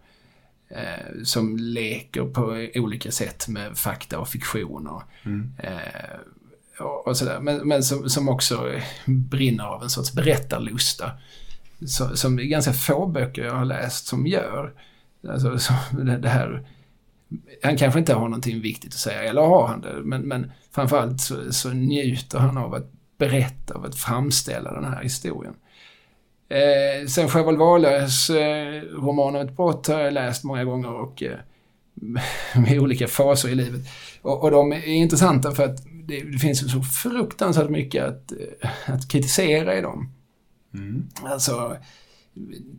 Eh, som leker på olika sätt med fakta och fiktion och, Mm. eh, och, och sådär. Men, men som, som också brinner av en sorts berättarlusta. Så, som det är ganska få böcker jag har läst som gör. Alltså, så, det, det här... Han kanske inte har någonting viktigt att säga, eller har han det? Men, men framförallt så, så njuter han av att berätta, av att framställa den här historien. Eh, sen Sjöwall Wahlöös eh, roman om ett brott har jag läst många gånger och eh, med olika faser i livet. Och, och de är intressanta för att det, det finns så fruktansvärt mycket att, eh, att kritisera i dem. Mm. Alltså,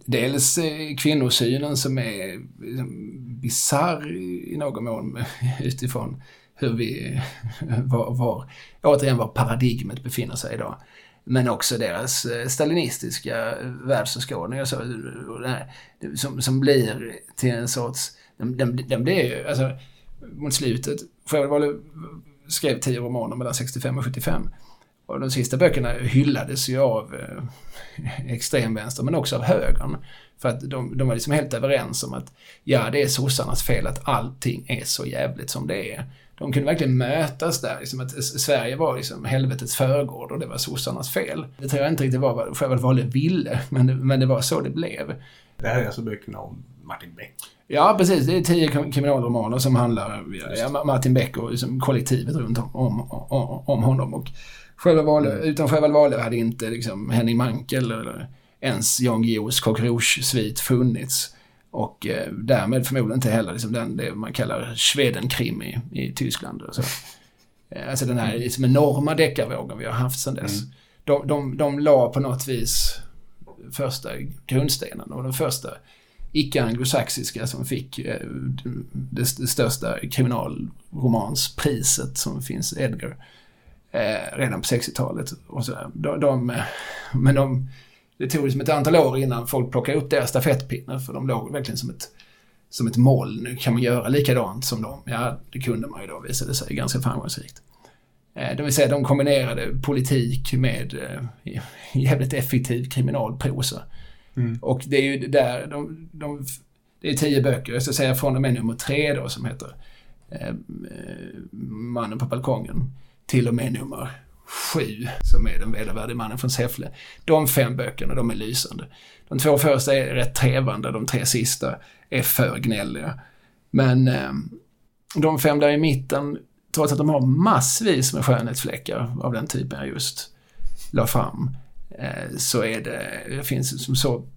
dels eh, kvinnosynen som är liksom, bisarr i i någon mån utifrån hur vi, var, var, återigen var paradigmet befinner sig idag. Men också deras eh, stalinistiska världsåskådning och så, och här, som, som blir till en sorts, den, den, den blir ju, alltså mot slutet, Själv skrev tio romaner mellan 65 och 75. Och de sista böckerna hyllades ju av eh, extremvänster men också av högern. För att de, de var liksom helt överens om att ja, det är sossarnas fel att allting är så jävligt som det är. De kunde verkligen mötas där, liksom att Sverige var liksom helvetets förgård och det var sossarnas fel. Det tror jag inte riktigt var vad Sjöwall Wahlöö ville, men det, men det var så det blev. Det här är alltså böckerna om Martin Beck. Ja, precis. Det är tio krim- kriminalromaner som handlar ja, Martin Beck och liksom kollektivet runt om, om, om, om honom. Och Sjöwall Wahlöö, utan Sjöwall Wahlöö hade inte liksom Henning Mankell eller ens Jan Guillous Cockroach-svit funnits. Och eh, därmed förmodligen inte heller liksom den, det man kallar Schwedenkrim i, i Tyskland. Och så. Eh, Alltså den här liksom enorma deckarvågen vi har haft sedan dess. De, de, de la på något vis första grundstenen och den första icke-anglosaxiska som fick eh, det, det största kriminalromanspriset som finns, Edgar. Eh, redan på 60-talet. Och så, de, de, men de, det tog liksom ett antal år innan folk plockade upp deras stafettpinnar för de låg verkligen som ett, som ett moln. Kan man göra likadant som dem? Ja, det kunde man ju då visade sig ganska framgångsrikt. Eh, det vill säga de kombinerade politik med eh, jävligt effektiv kriminalprosa. Mm. Och det är ju där de, de, Det är tio böcker, jag ska säga från och med nummer tre då som heter eh, Mannen på balkongen till och med nummer sju, som är den vedervärdige mannen från Säffle. De fem böckerna, de är lysande. De två första är rätt trevande, de tre sista är för gnälliga. Men eh, de fem där i mitten, trots att de har massvis med skönhetsfläckar av den typen jag just la fram, eh, så är det, det finns som så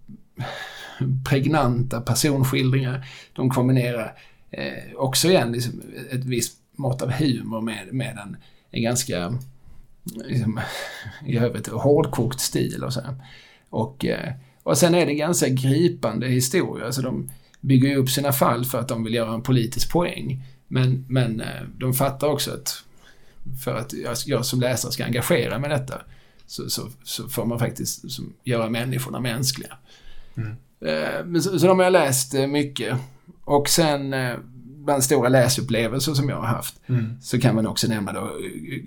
pregnanta personskildringar. De kombinerar eh, också igen liksom ett visst mått av humor med, med en en ganska liksom, i övrigt hårdkokt stil och så. Och, eh, och sen är det ganska gripande historia. Alltså de bygger ju upp sina fall för att de vill göra en politisk poäng. Men, men eh, de fattar också att för att jag som läsare ska engagera mig i detta så, så, så får man faktiskt som, göra människorna mänskliga. Mm. Eh, så, så de har jag läst mycket. Och sen bland stora läsupplevelser som jag har haft mm. så kan man också nämna då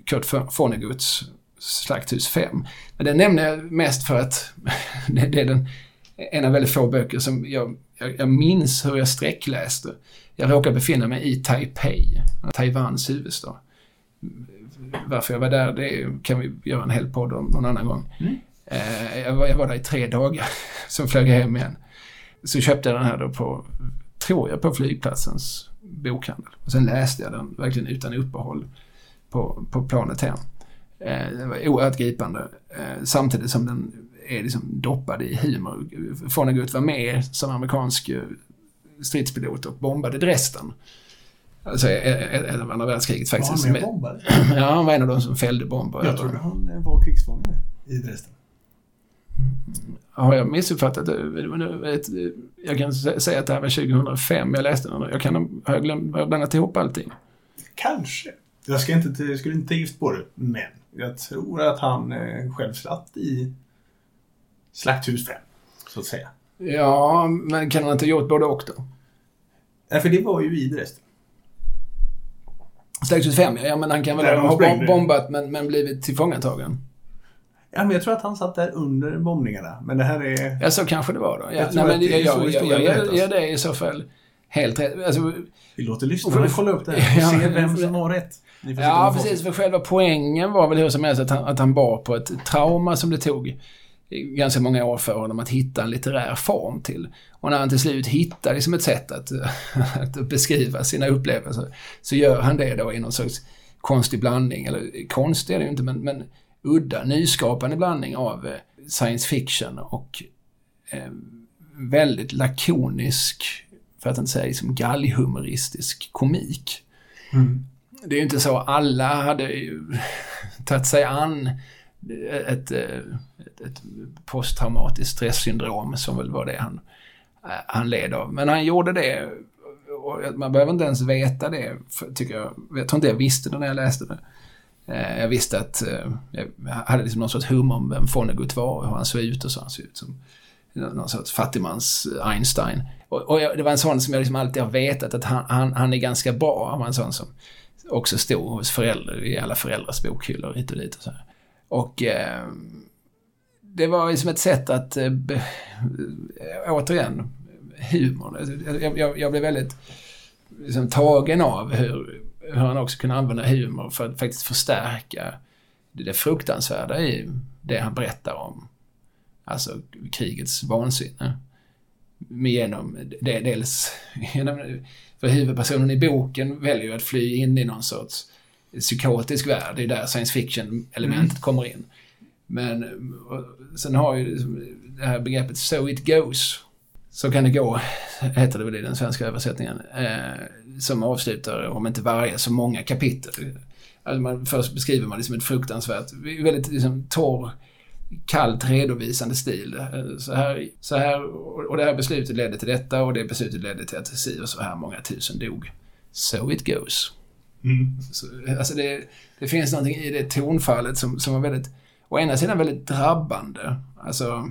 Kurt Vonneguts Slakthus 5. Men den nämner jag mest för att det är den, en av väldigt få böcker som jag, jag, jag minns hur jag sträckläste. Jag råkade befinna mig i Taipei, Taiwans huvudstad. Varför jag var där, det kan vi göra en hel podd om någon annan gång. Mm. Eh, jag, var, jag var där i tre dagar, så flög hem igen. Så köpte jag den här då på, tror jag, på flygplatsens bokhandel. Och sen läste jag den verkligen utan uppehåll på, på planet hem. Eh, det var oerhört gripande. Eh, samtidigt som den är liksom doppad i humor. Vonnegut var med som amerikansk eh, stridspilot och bombade Dresden. Alltså under andra världskriget faktiskt. Var han med och bombade? Ja, han var en av de som fällde bomber. Jag trodde han var krigsfånge i Dresden. Har jag missuppfattat det? Jag kan säga att det här var 2005 jag läste den. Jag kan ha jag glömt, har jag blandat ihop allting? Kanske. Jag ska inte, jag skulle inte gift på det, men jag tror att han eh, själv satt i Slakthus 5, så att säga. Ja, men kan han inte ha gjort både och då? Ja, för det var ju i Dresden. Slakthus 5, ja men han kan väl ha bombat men, men blivit tillfångatagen? Ja, men jag tror att han satt där under bombningarna. Men det här är... Ja, så kanske det var då. Ja, nej, men jag, jag, jag, jag, jag, jag det i så fall helt rätt. Alltså, vi låter lyssnarna kolla upp det och se vem som har rätt. Ja, precis. För själva poängen var väl hur som helst att han, att han bar på ett trauma som det tog ganska många år för honom att hitta en litterär form till. Och när han till slut hittar liksom ett sätt att, att beskriva sina upplevelser så gör han det då i någon sorts konstig blandning. Eller konstig är det ju inte, men, men udda, nyskapande blandning av eh, science fiction och eh, väldigt lakonisk, för att inte säga liksom galghumoristisk komik. Mm. Det är ju inte så alla hade tagit sig an ett, ett, ett posttraumatiskt stresssyndrom som väl var det han, han led av. Men han gjorde det och man behöver inte ens veta det, tycker jag. Jag tror inte jag visste det när jag läste det. Eh, jag visste att eh, jag hade liksom någon sorts hum om vem Vonnegut var och hur han såg ut och så. Han såg ut som någon sorts fattigmans eh, Einstein. Och, och det var en sån som jag liksom alltid har vetat att han, han, han är ganska bra. Han var en sån som också stod hos föräldrar i alla föräldrars bokhyllor hit och dit och så. Här. Och eh, det var liksom ett sätt att, eh, eh återigen, humorn, Jag, jag, jag blev väldigt liksom, tagen av hur hur han också kunde använda humor för att faktiskt förstärka det fruktansvärda i det han berättar om. Alltså krigets vansinne. Genom det, dels genom, för huvudpersonen i boken väljer ju att fly in i någon sorts psykotisk värld. Det är där science fiction-elementet mm. kommer in. Men sen har ju det här begreppet “so it goes” Så kan det gå, heter det väl i den svenska översättningen, eh, som avslutar, om inte varje, så många kapitel. Alltså man, först beskriver man det som ett fruktansvärt, väldigt liksom, torr, kallt redovisande stil. Så här, så här, och det här beslutet ledde till detta och det beslutet ledde till att si och så här många tusen dog. So it goes. Mm. Så, alltså det, det finns någonting i det tonfallet som, som var väldigt, å ena sidan väldigt drabbande. Alltså,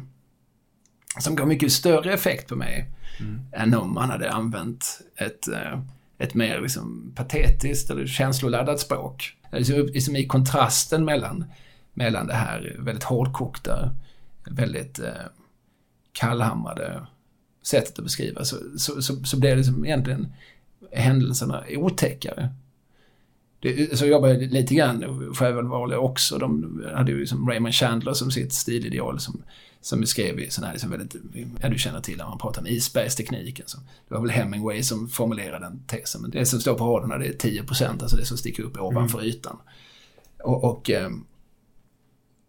som gav mycket större effekt på mig Mm. än om man hade använt ett, eh, ett mer liksom patetiskt eller känsloladdat språk. Alltså, liksom i kontrasten mellan, mellan det här väldigt hårdkokta, väldigt eh, kallhamrade sättet att beskriva så, så, så, så blir det liksom egentligen händelserna otäckare. Det, så jobbar jag lite grann, Sjöwall också. De hade ju liksom Raymond Chandler som sitt stilideal som, som beskrev i sån här liksom väldigt, ja du känner till när man pratar om isbergstekniken. Så det var väl Hemingway som formulerade den tesen. Men det som står på raderna det är 10% alltså det som sticker upp ovanför ytan. Och, och eh,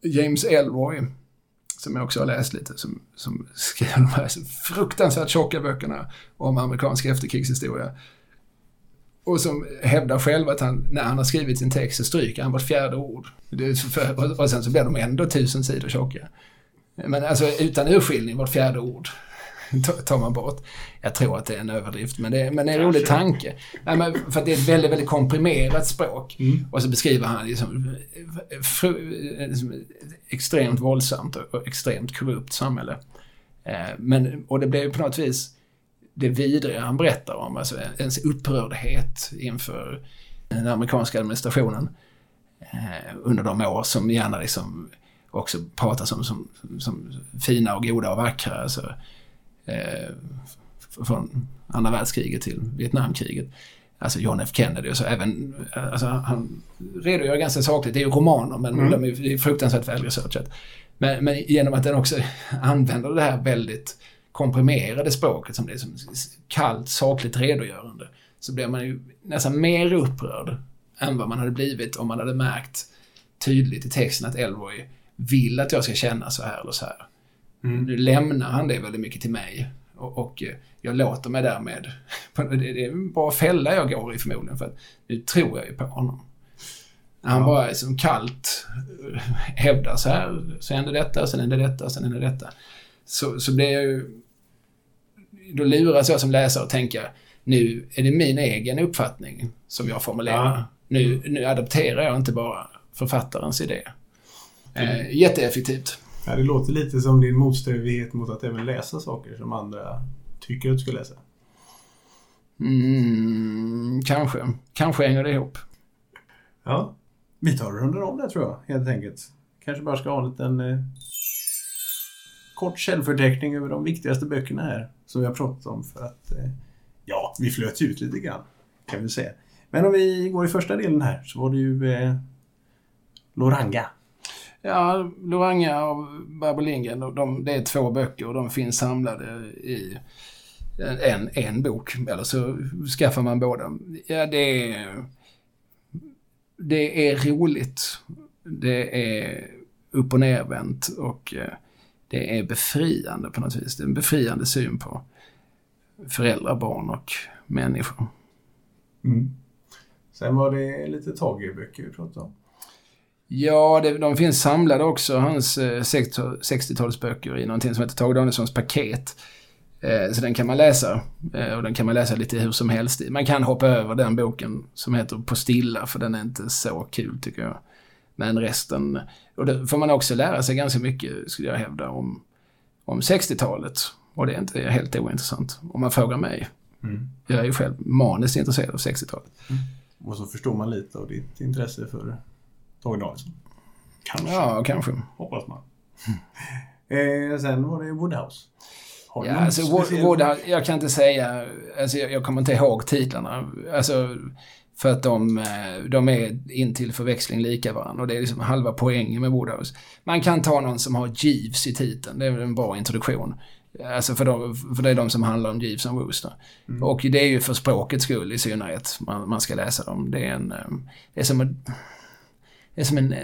James Elroy, som jag också har läst lite, som, som skrev de här fruktansvärt tjocka böckerna om amerikansk efterkrigshistoria. Och som hävdar själv att han, när han har skrivit sin text så stryker han vart fjärde ord. Det är för, och sen så blir de ändå tusen sidor tjocka. Men alltså utan urskiljning, vart fjärde ord tar man bort. Jag tror att det är en överdrift, men det, är, men det är en rolig tanke. Nej, men för att det är ett väldigt, väldigt komprimerat språk. Mm. Och så beskriver han liksom, fru, liksom extremt våldsamt och extremt korrupt samhälle. Men, och det blir ju på något vis det vidriga han berättar om, alltså ens upprördhet inför den amerikanska administrationen under de år som gärna liksom också pratas om som, som fina och goda och vackra. Alltså, eh, från andra världskriget till Vietnamkriget. Alltså John F Kennedy och så även, alltså han redogör ganska sakligt, det är ju romaner men mm. de är fruktansvärt välresearchat. Men, men genom att den också använder det här väldigt komprimerade språket som det är som kallt, sakligt redogörande så blir man ju nästan mer upprörd än vad man hade blivit om man hade märkt tydligt i texten att Elroy vill att jag ska känna så här eller så här. Mm. Nu lämnar han det väldigt mycket till mig och, och jag låter mig därmed... Det är en bra fälla jag går i förmodligen för att nu tror jag ju på honom. Han ja. bara som kallt hävdar så här, så händer detta, sen händer detta, sen händer detta. Så, så blir jag ju... Då luras jag som läsare att tänka, nu är det min egen uppfattning som jag formulerar. Ja. Nu, nu adapterar jag inte bara författarens idé. Eh, jätteeffektivt. Ja, det låter lite som din motsträvighet mot att även läsa saker som andra tycker att du ska läsa. Mm, kanske. Kanske hänger det ihop. Ja. Vi tar och rundar om det tror jag, helt enkelt. Kanske bara ska ha en liten eh, kort källförteckning över de viktigaste böckerna här som vi har pratat om för att eh, ja, vi flöt ut lite grann kan vi säga. Men om vi går i första delen här så var det ju eh, Loranga. Ja, Loranga och Barbro Lindgren, de, de, det är två böcker och de finns samlade i en, en bok. Eller så skaffar man båda. Ja, det är, det är roligt. Det är upp och nervänt och eh, det är befriande på något vis. Det är en befriande syn på föräldrar, barn och människor. Mm. Sen var det lite Tage-böcker vi pratade om. Ja, det, de finns samlade också, hans eh, 60-talsböcker i någonting som heter Tage Danielssons paket. Eh, så den kan man läsa. Eh, och den kan man läsa lite hur som helst. Man kan hoppa över den boken som heter På stilla, för den är inte så kul tycker jag. Men resten, och det får man också lära sig ganska mycket, skulle jag hävda, om, om 60-talet. Och det är inte helt ointressant, om man frågar mig. Mm. Jag är ju själv maniskt intresserad av 60-talet. Mm. Och så förstår man lite av ditt intresse för Tage Danielsson. Kanske. Ja, kanske. Hoppas man. eh, sen var det Woodhouse. Har ja, alltså, Woodhouse, jag kan inte säga, alltså, jag, jag kommer inte ihåg titlarna. Alltså, för att de, de är in till förväxling lika varandra och det är liksom halva poängen med Woodhouse. Man kan ta någon som har Jeeves i titeln, det är en bra introduktion. Alltså för, de, för det är de som handlar om Jeeves och Wooster. Mm. Och det är ju för språkets skull i synnerhet man, man ska läsa dem. Det är en... Det är som en... Är som en,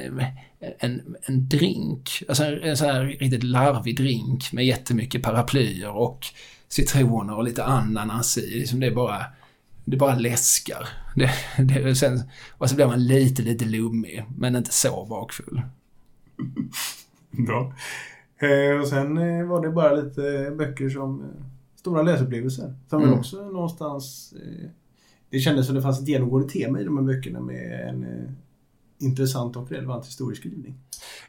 en, en drink, alltså en, en sån här riktigt larvig drink med jättemycket paraplyer och citroner och lite ananas i. Liksom det är bara, det bara läskar. Det, det, sen, och så blir man lite, lite lummig, men inte så bakfull. Bra. Eh, och sen eh, var det bara lite böcker som eh, stora läsupplevelser. Som mm. väl också någonstans... Eh, det kändes som det fanns ett genomgående tema i de här böckerna med en eh, intressant och relevant historieskrivning.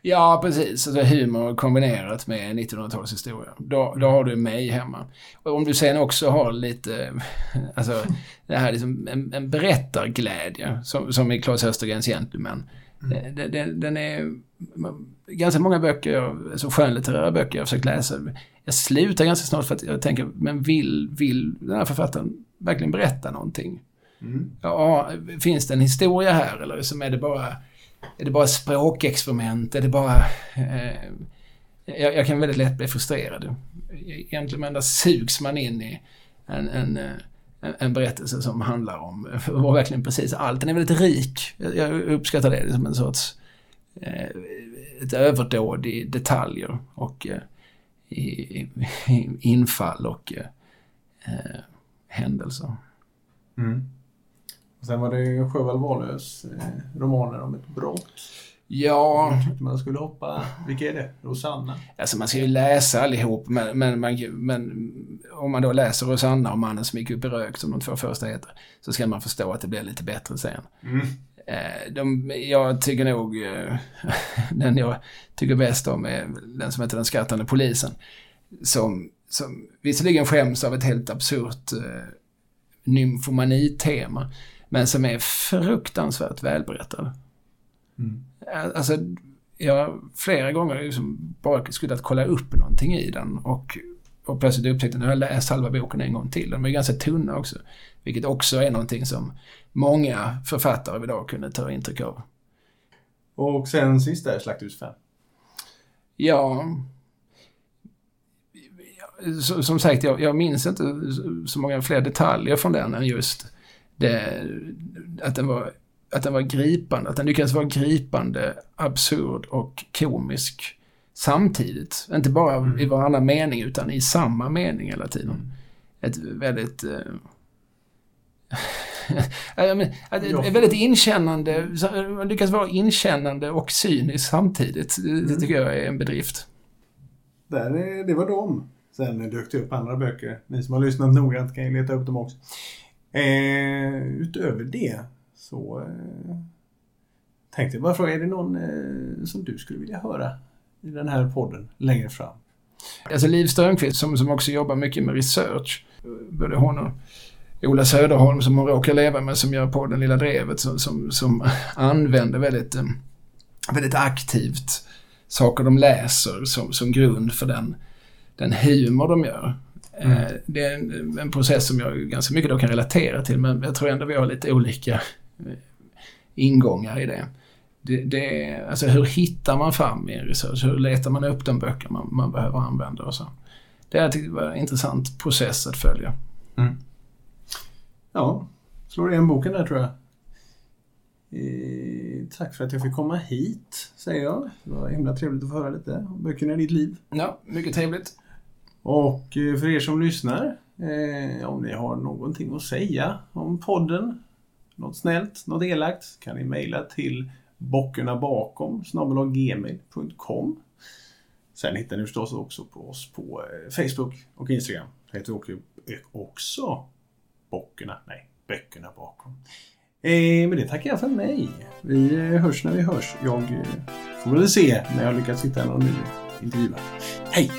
Ja, precis. Alltså humor kombinerat med 1900-talshistoria. Då, då har du mig hemma. Och om du sen också har lite, alltså det här liksom en, en berättarglädje som, som i Claes Östergrens Gentlemen. Mm. Den, den, den är ganska många böcker, alltså skönlitterära böcker jag har försökt läsa. Jag slutar ganska snart för att jag tänker, men vill, vill den här författaren verkligen berätta någonting? Mm. Ja, finns det en historia här eller så är det bara, är det bara språkexperiment? Är det bara... Eh, jag, jag, kan väldigt lätt bli frustrerad. Egentligen där sugs man in i en, en, en, en berättelse som handlar om var verkligen precis allt. Den är väldigt rik. Jag, jag uppskattar det som en sorts eh, ett överdåd i detaljer och eh, i, i, infall och eh, eh händelser. Mm. Sen var det Sjöwall Wahlöös eh, romaner om ett brott. Ja. Man skulle hoppa. Vilka är det? Rosanna? Alltså man ska ju läsa allihop men, men, man, men om man då läser Rosanna och Mannen som gick upp i rök som de två första heter så ska man förstå att det blir lite bättre sen. Mm. Eh, de, jag tycker nog eh, den jag tycker bäst om är den som heter Den skrattande polisen. Som, som visserligen skäms av ett helt absurt eh, nymfomani-tema. Men som är fruktansvärt välberättad. Mm. Alltså, jag har flera gånger liksom bara skulle kolla upp någonting i den och, och plötsligt upptäckte att jag läst halva boken en gång till. De är ganska tunna också. Vilket också är någonting som många författare idag kunde ta intryck av. Och sen sista är Slakthus 5. Ja, som sagt, jag, jag minns inte så många fler detaljer från den än just det, att, den var, att den var gripande. Att den lyckades vara gripande, absurd och komisk samtidigt. Inte bara mm. i varannan mening utan i samma mening hela tiden. Mm. Ett väldigt... Eh, ett väldigt inkännande, lyckas vara inkännande och cynisk samtidigt. Det, det mm. tycker jag är en bedrift. Där, det var dem. Sen dök det upp andra böcker. Ni som har lyssnat noggrant kan ju leta upp dem också. Eh, utöver det så eh, tänkte jag bara fråga, är det någon eh, som du skulle vilja höra i den här podden längre fram? Alltså Liv Strömqvist som, som också jobbar mycket med research. Både hon och Ola Söderholm som hon råkar leva med som gör podden Lilla Drevet som, som, som använder väldigt, eh, väldigt aktivt saker de läser som, som grund för den, den humor de gör. Mm. Eh, det är en, en, process som jag ganska mycket då kan relatera till men jag tror ändå vi har lite olika eh, ingångar i det. Det, det, alltså hur hittar man fram i en research? Hur letar man upp de böcker man, man behöver använda och så. Det var en intressant process att följa. Mm. Ja, slår igen boken där tror jag. Eh, tack för att jag fick komma hit, säger jag. Det var himla trevligt att få höra lite om böckerna i ditt liv. Ja, mycket trevligt. Och eh, för er som lyssnar, eh, om ni har någonting att säga om podden, något snällt, något elakt, kan ni mejla till bockernabakom gmail.com. Sen hittar ni förstås också på oss på eh, Facebook och Instagram. Det heter eh, också Bockerna, nej, Böckerna bakom. Eh, med det tackar jag för mig. Vi hörs när vi hörs. Jag får väl se när jag lyckats hitta någon ny intervjuare. Hej!